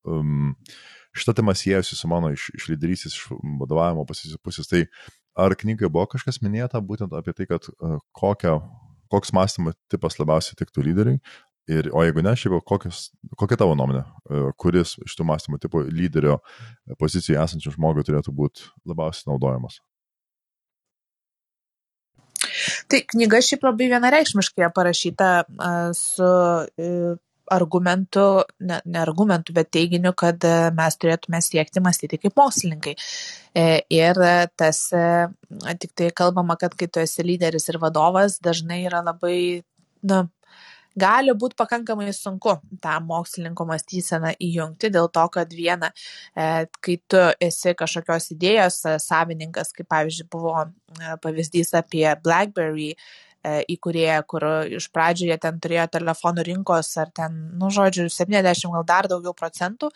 um, šitą temą siejasi su mano iš, iš lyderystės, iš vadovavimo pusės, tai ar knygai buvo kažkas minėta būtent apie tai, kad uh, kokia, koks mąstymo tipas labiausiai tiktų lyderiui, ir, o jeigu ne, šiaip kokios, kokia tavo nuomonė, uh, kuris iš tų mąstymo tipo lyderio pozicijoje esančių žmogų turėtų būti labiausiai naudojamas? Tai knyga šiaip labai vienareikšmiškai parašyta su argumentu, ne, ne argumentu, bet teiginiu, kad e, mes turėtume siekti mąstyti kaip mokslininkai. E, ir tas e, tik tai kalbama, kad kai tu esi lyderis ir vadovas, dažnai yra labai, na, gali būti pakankamai sunku tą mokslininko mąstyseną įjungti dėl to, kad viena, kai tu esi kažkokios idėjos savininkas, kaip pavyzdžiui buvo pavyzdys apie BlackBerry, E, įkūrėja, kur iš pradžių jie ten turėjo telefonų rinkos ar ten, nu, žodžiu, 70 gal dar daugiau procentų.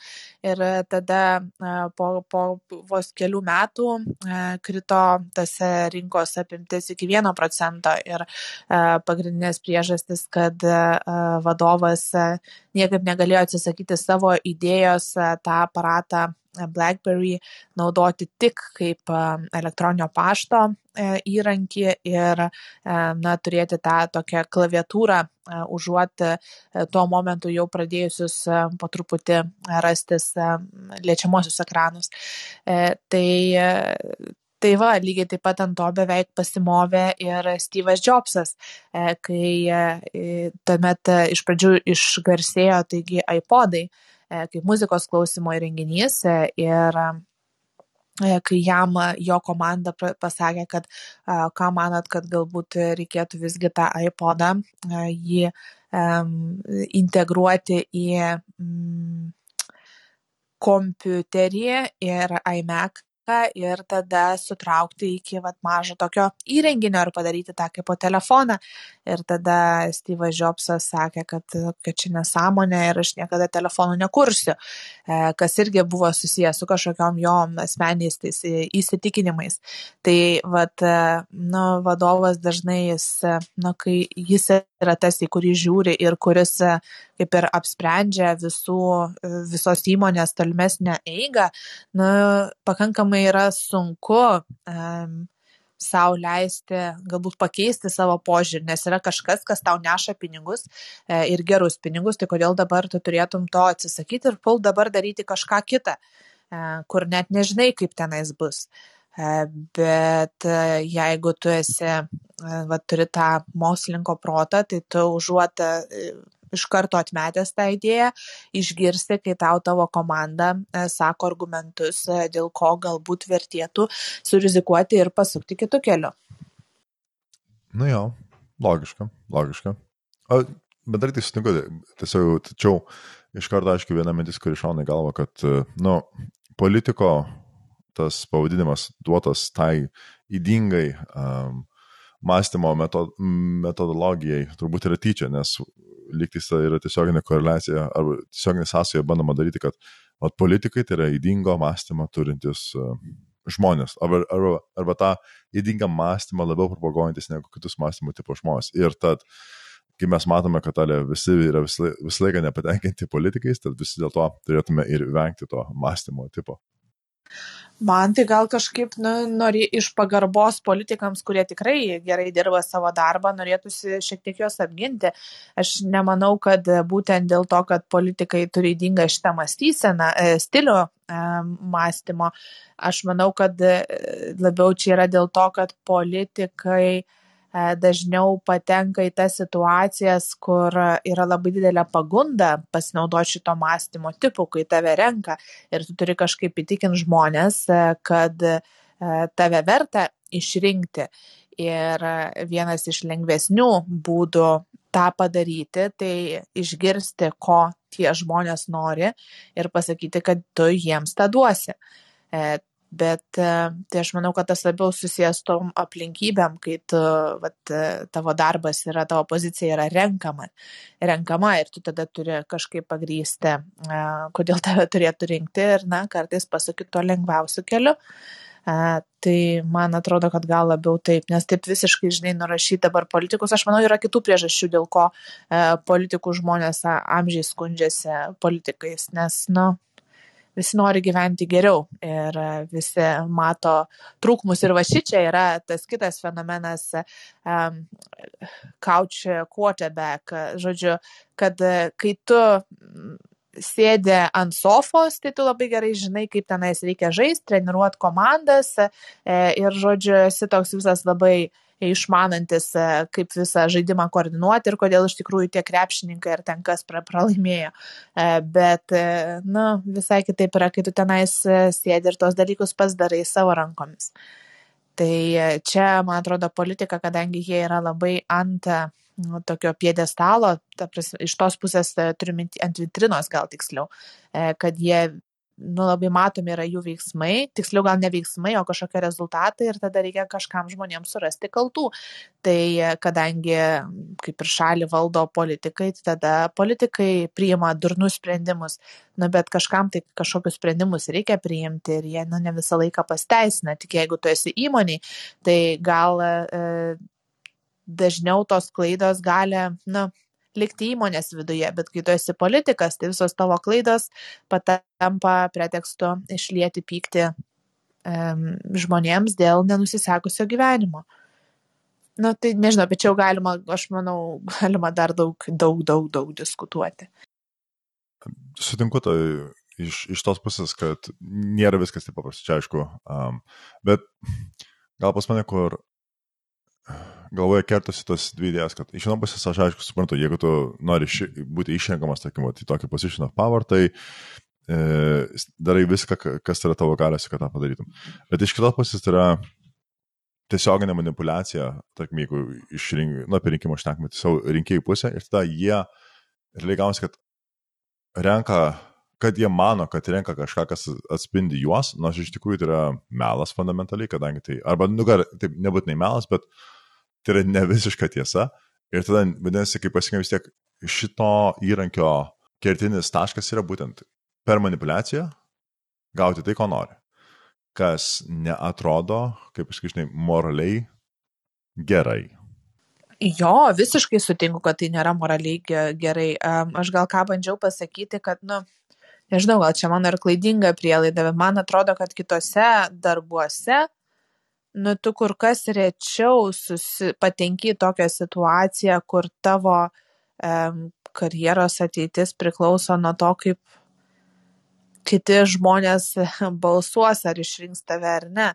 Ir tada e, po, po vos kelių metų e, krito tas rinkos apimtis iki 1 procento. Ir pagrindinės priežastis, kad vadovas niekaip negalėjo atsisakyti savo idėjos tą aparatą BlackBerry naudoti tik kaip elektroninio pašto e, įrankį ir e, na, turėti tą tokią klaviatūrą, e, užuot tuo momentu jau pradėjusius po truputį rastis liečiamosius ekranus. Tai Tai va, lygiai taip pat ant to beveik pasimovė ir Steve'as Jobsas, kai tuomet iš pradžių išgarsėjo taigi iPodai, E, kaip muzikos klausimo įrenginys e, ir e, kai jam jo komanda pasakė, kad ką manat, kad galbūt reikėtų visgi tą iPodą jį integruoti į mm, kompiuterį ir iMac ir tada sutraukti iki vat, mažo tokio įrenginio ir padaryti tą kaip po telefoną. Ir tada Steve'as Jobsas sakė, kad, kad čia nesąmonė ir aš niekada telefonų nekursiu, e, kas irgi buvo susijęs su kažkokiam jo asmeniais tais įsitikinimais. Tai vat, e, nu, vadovas dažnai jis, nu, kai jis yra tas, į kurį žiūri ir kuris kaip ir apsprendžia visų, visos įmonės tolimesnę eigą, nu, pakankamai yra sunku um, sau leisti galbūt pakeisti savo požiūrį, nes yra kažkas, kas tau neša pinigus e, ir gerus pinigus, tai kodėl dabar tu turėtum to atsisakyti ir pul dabar daryti kažką kitą, e, kur net nežinai, kaip tenais bus. E, bet e, jeigu tu esi, e, va, turi tą mokslininko protą, tai tu užuot e, iš karto atmetęs tą idėją, išgirsti, kai tau tavo komanda e, sako argumentus, e, dėl ko galbūt vertėtų surizikuoti ir pasukti kitų kelių. Nu jo, logiška, logiška. O, bet dar tai sutinku, tiesiog, tačiau iš karto aišku viena mintis, kuri šauna į galvą, kad, e, nu, politiko tas pavadinimas duotas tai įdingai um, mąstymo metod, metodologijai turbūt yra tyčia, nes lygtais yra tiesioginė koreliacija arba tiesioginė sąsaja bandoma daryti, kad at, politikai tai yra įdingo mąstymą turintis uh, žmonės, arba, arba, arba tą įdingą mąstymą labiau propaguojantis negu kitus mąstymo tipo žmonės. Ir tad, kai mes matome, kad ale visi yra visą vis laiką nepatenkinti politikais, tad visi dėl to turėtume ir vengti to mąstymo tipo. Man tai gal kažkaip, nu, nori, iš pagarbos politikams, kurie tikrai gerai dirba savo darbą, norėtųsi šiek tiek juos apginti. Aš nemanau, kad būtent dėl to, kad politikai turi įdingą šitą mąstyseną, e, stilių e, mąstymo, aš manau, kad e, labiau čia yra dėl to, kad politikai dažniau patenka į tas situacijas, kur yra labai didelė pagunda pasinaudoti šito mąstymo tipu, kai tave renka ir tu turi kažkaip įtikinti žmonės, kad tave verta išrinkti. Ir vienas iš lengvesnių būdų tą padaryti, tai išgirsti, ko tie žmonės nori ir pasakyti, kad tu jiems tą duosi. E, bet e, tai aš manau, kad tas labiau susijęs tom aplinkybėm, kai tu, vat, e, tavo darbas yra, tavo pozicija yra renkama, renkama ir tu tada turi kažkaip pagrysti, kodėl tave turėtų rinkti ir, na, kartais pasakyti to lengviausiu keliu. Tai man atrodo, kad gal labiau taip, nes taip visiškai, žinai, nurašyti dabar politikus. Aš manau, yra kitų priežasčių, dėl ko e, politikų žmonės amžiai skundžiasi politikais, nes, nu, visi nori gyventi geriau ir e, visi mato trūkumus. Ir va šičia yra tas kitas fenomenas um, couch quarterback, žodžiu, kad e, kai tu sėdi ant sofos, tai tu labai gerai žinai, kaip tenais reikia žaisti, treniruoti komandas e, ir, žodžiu, esi toks visas labai išmanantis, e, kaip visą žaidimą koordinuoti ir kodėl iš tikrųjų tie krepšininkai ar ten kas pralaimėjo. E, bet, na, nu, visai kitaip yra, kai tu tenais sėdi ir tos dalykus pasidarai savo rankomis. Tai čia, man atrodo, politika, kadangi jie yra labai ant nu, tokio piedestalo, ta prasme, iš tos pusės e, turiu minti ant vitrinos gal tiksliau, e, kad jie nu, labai matomi yra jų veiksmai, tiksliau gal ne veiksmai, o kažkokie rezultatai ir tada reikia kažkam žmonėms surasti kaltų. Tai e, kadangi kaip ir šalį valdo politikai, tai tada politikai priima durnus sprendimus, nu, bet kažkam tai kažkokius sprendimus reikia priimti ir jie nu, ne visą laiką pasteisina. Tik jeigu tu esi įmoniai, tai gal e, dažniau tos klaidos gali, na, likti įmonės viduje, bet kai tu esi politikas, tai visos tavo klaidos patampa pretekstu išlieti pykti um, žmonėms dėl nenusisekusio gyvenimo. Na, nu, tai nežinau, bet čia jau galima, aš manau, galima dar daug, daug, daug, daug diskutuoti. Sutinku, tai iš, iš tos pusės, kad nėra viskas taip paprasta, čia aišku, um, bet gal pas mane, kur galvoje kertasi tos dvi idėjas, kad iš vienos pusės aš aišku suprantu, jeigu tu nori ši, būti išrenkamas, tarkim, į tokį position of power, tai e, darai viską, kas yra tavo galiuose, kad tą padarytum. Bet iš kitos pusės tai yra tiesioginė manipulacija, tarkim, jeigu išrink, nu, apie rinkimą šnekame, savo rinkėjų pusę ir tada jie realiai gaunasi, kad renka kad jie mano, kad renka kažką, kas atspindi juos, nors iš tikrųjų tai yra melas fundamentaliai, kadangi tai, arba, nu, gal, taip nebūtinai melas, bet uh, tai yra ne visiška tiesa. Ir tada, vadinasi, kaip pasakėm, vis tiek šito įrankio kertinis taškas yra būtent per manipulaciją gauti tai, ko nori. Kas neatrodo, kaip žinai, moraliai gerai. Jo, visiškai sutinku, kad tai nėra moraliai gerai. Aš gal ką bandžiau pasakyti, kad, nu, nežinau, gal čia mano ir klaidinga prielaida, bet man atrodo, kad kitose darbuose nu tu kur kas rečiau susi patenki į tokią situaciją, kur tavo um, karjeros ateitis priklauso nuo to, kaip kiti žmonės balsuos ar išrinks tave ar ne.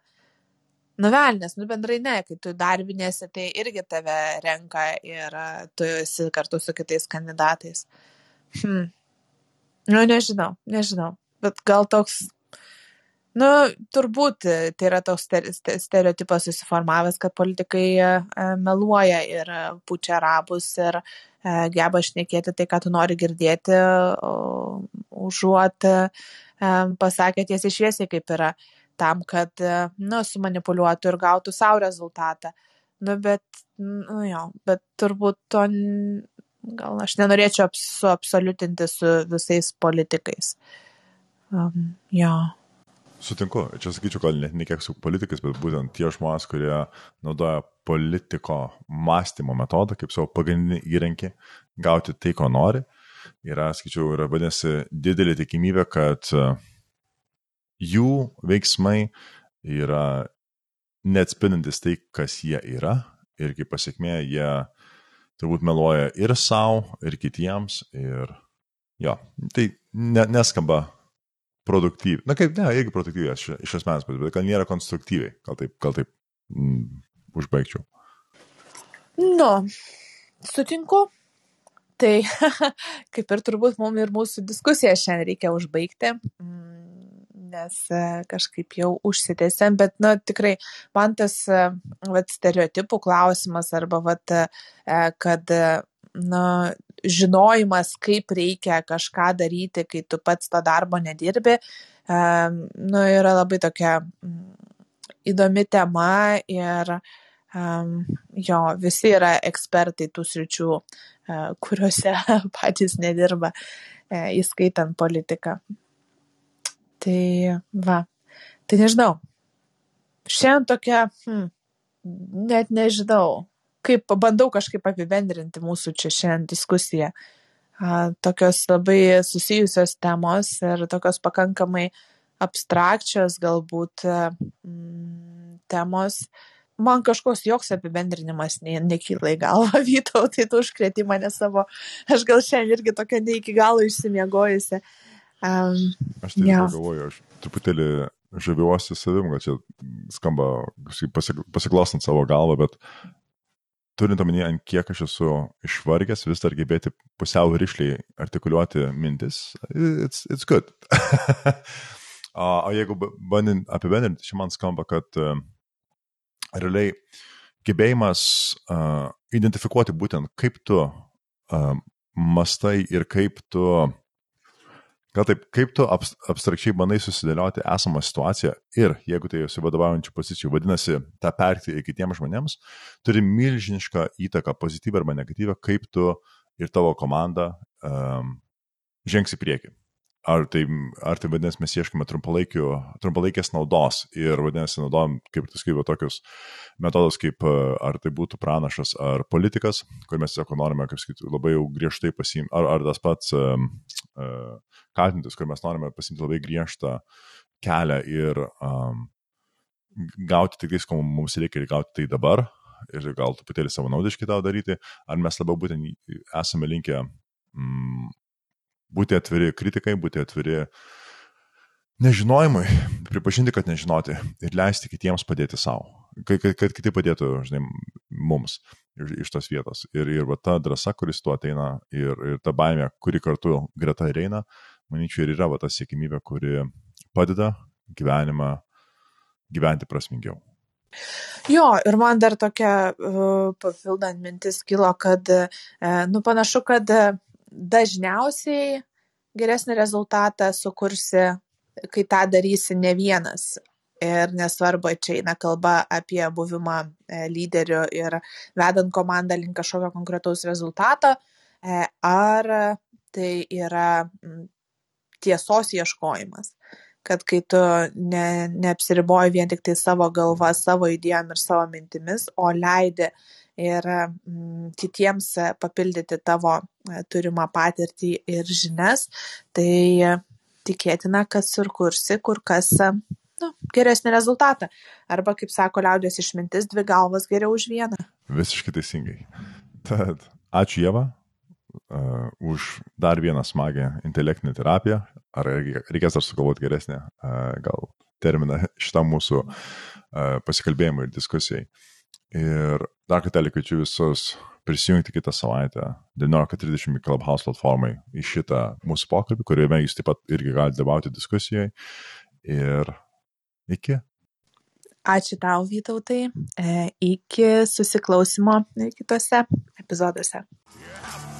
Nuvelnės, nu bendrai ne, kai tu darbinėsi, tai irgi tave renka ir tu esi kartu su kitais kandidatais. Hmm. Nu, nežinau, nežinau, bet gal toks nu turbūt e, tai yra toks stereotipas susiformavęs kad politikai e, e, meluoja ir pučia arabus ir geba šnekėti tai, ką tu nori girdėti, užuot pasakę tiesiai šviesiai, kaip yra, tam, kad, nu, sumanipuliuotų ir gautų savo rezultatą. Nu, bet, nu, jo, bet turbūt to, gal aš nenorėčiau suabsoliutinti su visais politikais. Um, jo. Sutinku, čia sakyčiau, gal net ne kiek su politikais, bet būtent tie žmonės, kurie naudoja politiko mąstymo metodą kaip savo pagrindinį įrankį gauti tai, ko nori, yra, sakyčiau, yra vadinasi didelė tikimybė, kad e, jų veiksmai yra neatspindintis tai, kas jie yra. Ir kaip pasiekmė jie turbūt meluoja ir savo, ir kitiems, ir jo, tai ne, neskamba produktyviai. Na kaip, ne, irgi produktyviai aš iš esmės, bet gal nėra konstruktyviai. Gal taip, gal taip mm, užbaigčiau. Nu, sutinku. Tai kaip ir turbūt mums ir mūsų diskusiją šiandien reikia užbaigti, mm, nes e, kažkaip jau užsitęsėm, bet, na, tikrai, man tas, e, vat, stereotipų klausimas arba, vat, e, kad, na, žinojimas, kaip reikia kažką daryti, kai tu pats to darbo nedirbi, nu, yra labai tokia mm, įdomi tema ir jo, visi yra ekspertai tų sričių, uh, kuriuose patys nedirba, uh, įskaitant politiką. Tai va, tai nežinau. Šiandien tokia, hmm, net nežinau, kaip bandau kažkaip apibendrinti mūsų čia šiandien diskusiją. Tokios labai susijusios temos ir tokios pakankamai abstrakčios galbūt mm, temos, man kažkoks joks apibendrinimas ne, nekyla į galvą, Vytau, tai tu užkrėti mane savo, aš gal šiandien irgi tokia ne iki galo išsimiegojusi. Um, aš tai ja. galvoju, aš truputėlį žaviuosi savim, kad čia skamba pasiklausant savo galvą, bet turint omenyje, ant kiek aš esu išvargęs, vis dar gebėti pusiau ryšliai artikuliuoti mintis, it's, it's good. o jeigu bandint apibendrinti, čia man skamba, kad uh, realiai gebėjimas uh, identifikuoti būtent kaip tu uh, mastai ir kaip tu, gal taip, kaip tu abs abstrakčiai bandai susidėlioti esamą situaciją ir jeigu tai esi vadovaujančių pozicijų, vadinasi, tą perkti kitiems žmonėms, turi milžinišką įtaką, pozityvę arba negatyvę, kaip tu ir tavo komanda um, žengs į priekį. Ar tai, ar tai vadinasi, mes ieškome trumpalaikės naudos ir vadinasi, naudojam, kaip tu skai, tokius metodus, kaip ar tai būtų pranašas ar politikas, kur mes tiesiog norime, kaip sakyti, labai jau griežtai pasimti, ar, ar tas pats uh, uh, kaltintis, kur mes norime pasimti labai griežtą kelią ir um, gauti tik tai, ko mums reikia ir gauti tai dabar ir gal truputėlį savanaudiškai tą daryti, ar mes labiau būtent esame linkę mm, būti atviri kritikai, būti atviri nežinojimui, pripažinti, kad nežinoti ir leisti kitiems padėti savo, kad, kad, kad kiti padėtų, žinai, mums iš, iš tos vietos. Ir, ir va ta drąsa, kuris tuo ateina ir, ir ta baimė, kuri kartu greta ir eina, manyčiau, ir yra va ta siekimybė, kuri padeda gyvenimą gyventi prasmingiau. Jo, ir man dar tokia uh, papildant mintis kilo, kad, uh, nu, panašu, kad uh, dažniausiai geresnį rezultatą sukursi, kai tą darysi ne vienas. Ir nesvarbu, čia eina kalba apie buvimą e, lyderiu ir vedant komandą link kažkokio konkretaus rezultato, e, ar tai yra tiesos ieškojimas kad kai tu ne, neapsiriboji vien tik tai savo galva, savo idėjom ir savo mintimis, o leidi ir mm, kitiems e, papildyti tavo e, turimą patirtį ir žinias, tai tikėtina, kad surkursi kur kas e, nu, geresnį rezultatą. Arba, kaip sako liaudės išmintis, dvi galvas geriau už vieną. Visiškai teisingai. Tad ačiū Jėva uh, už dar vieną smagę intelektinę terapiją. Ar reikės dar sugalvoti geresnį uh, gal terminą šitam mūsų uh, pasikalbėjimui ir diskusijai. Ir dar kartelį kviečiu visus prisijungti kitą savaitę 19.30 Clubhouse platformai į šitą mūsų pokalbį, kuriame jūs taip pat irgi galite dalyvauti diskusijoje. Ir iki. Ačiū tau, Vytautai. E, iki susiklausimo kitose epizoduose.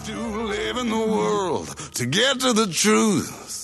To live in the world, to get to the truth.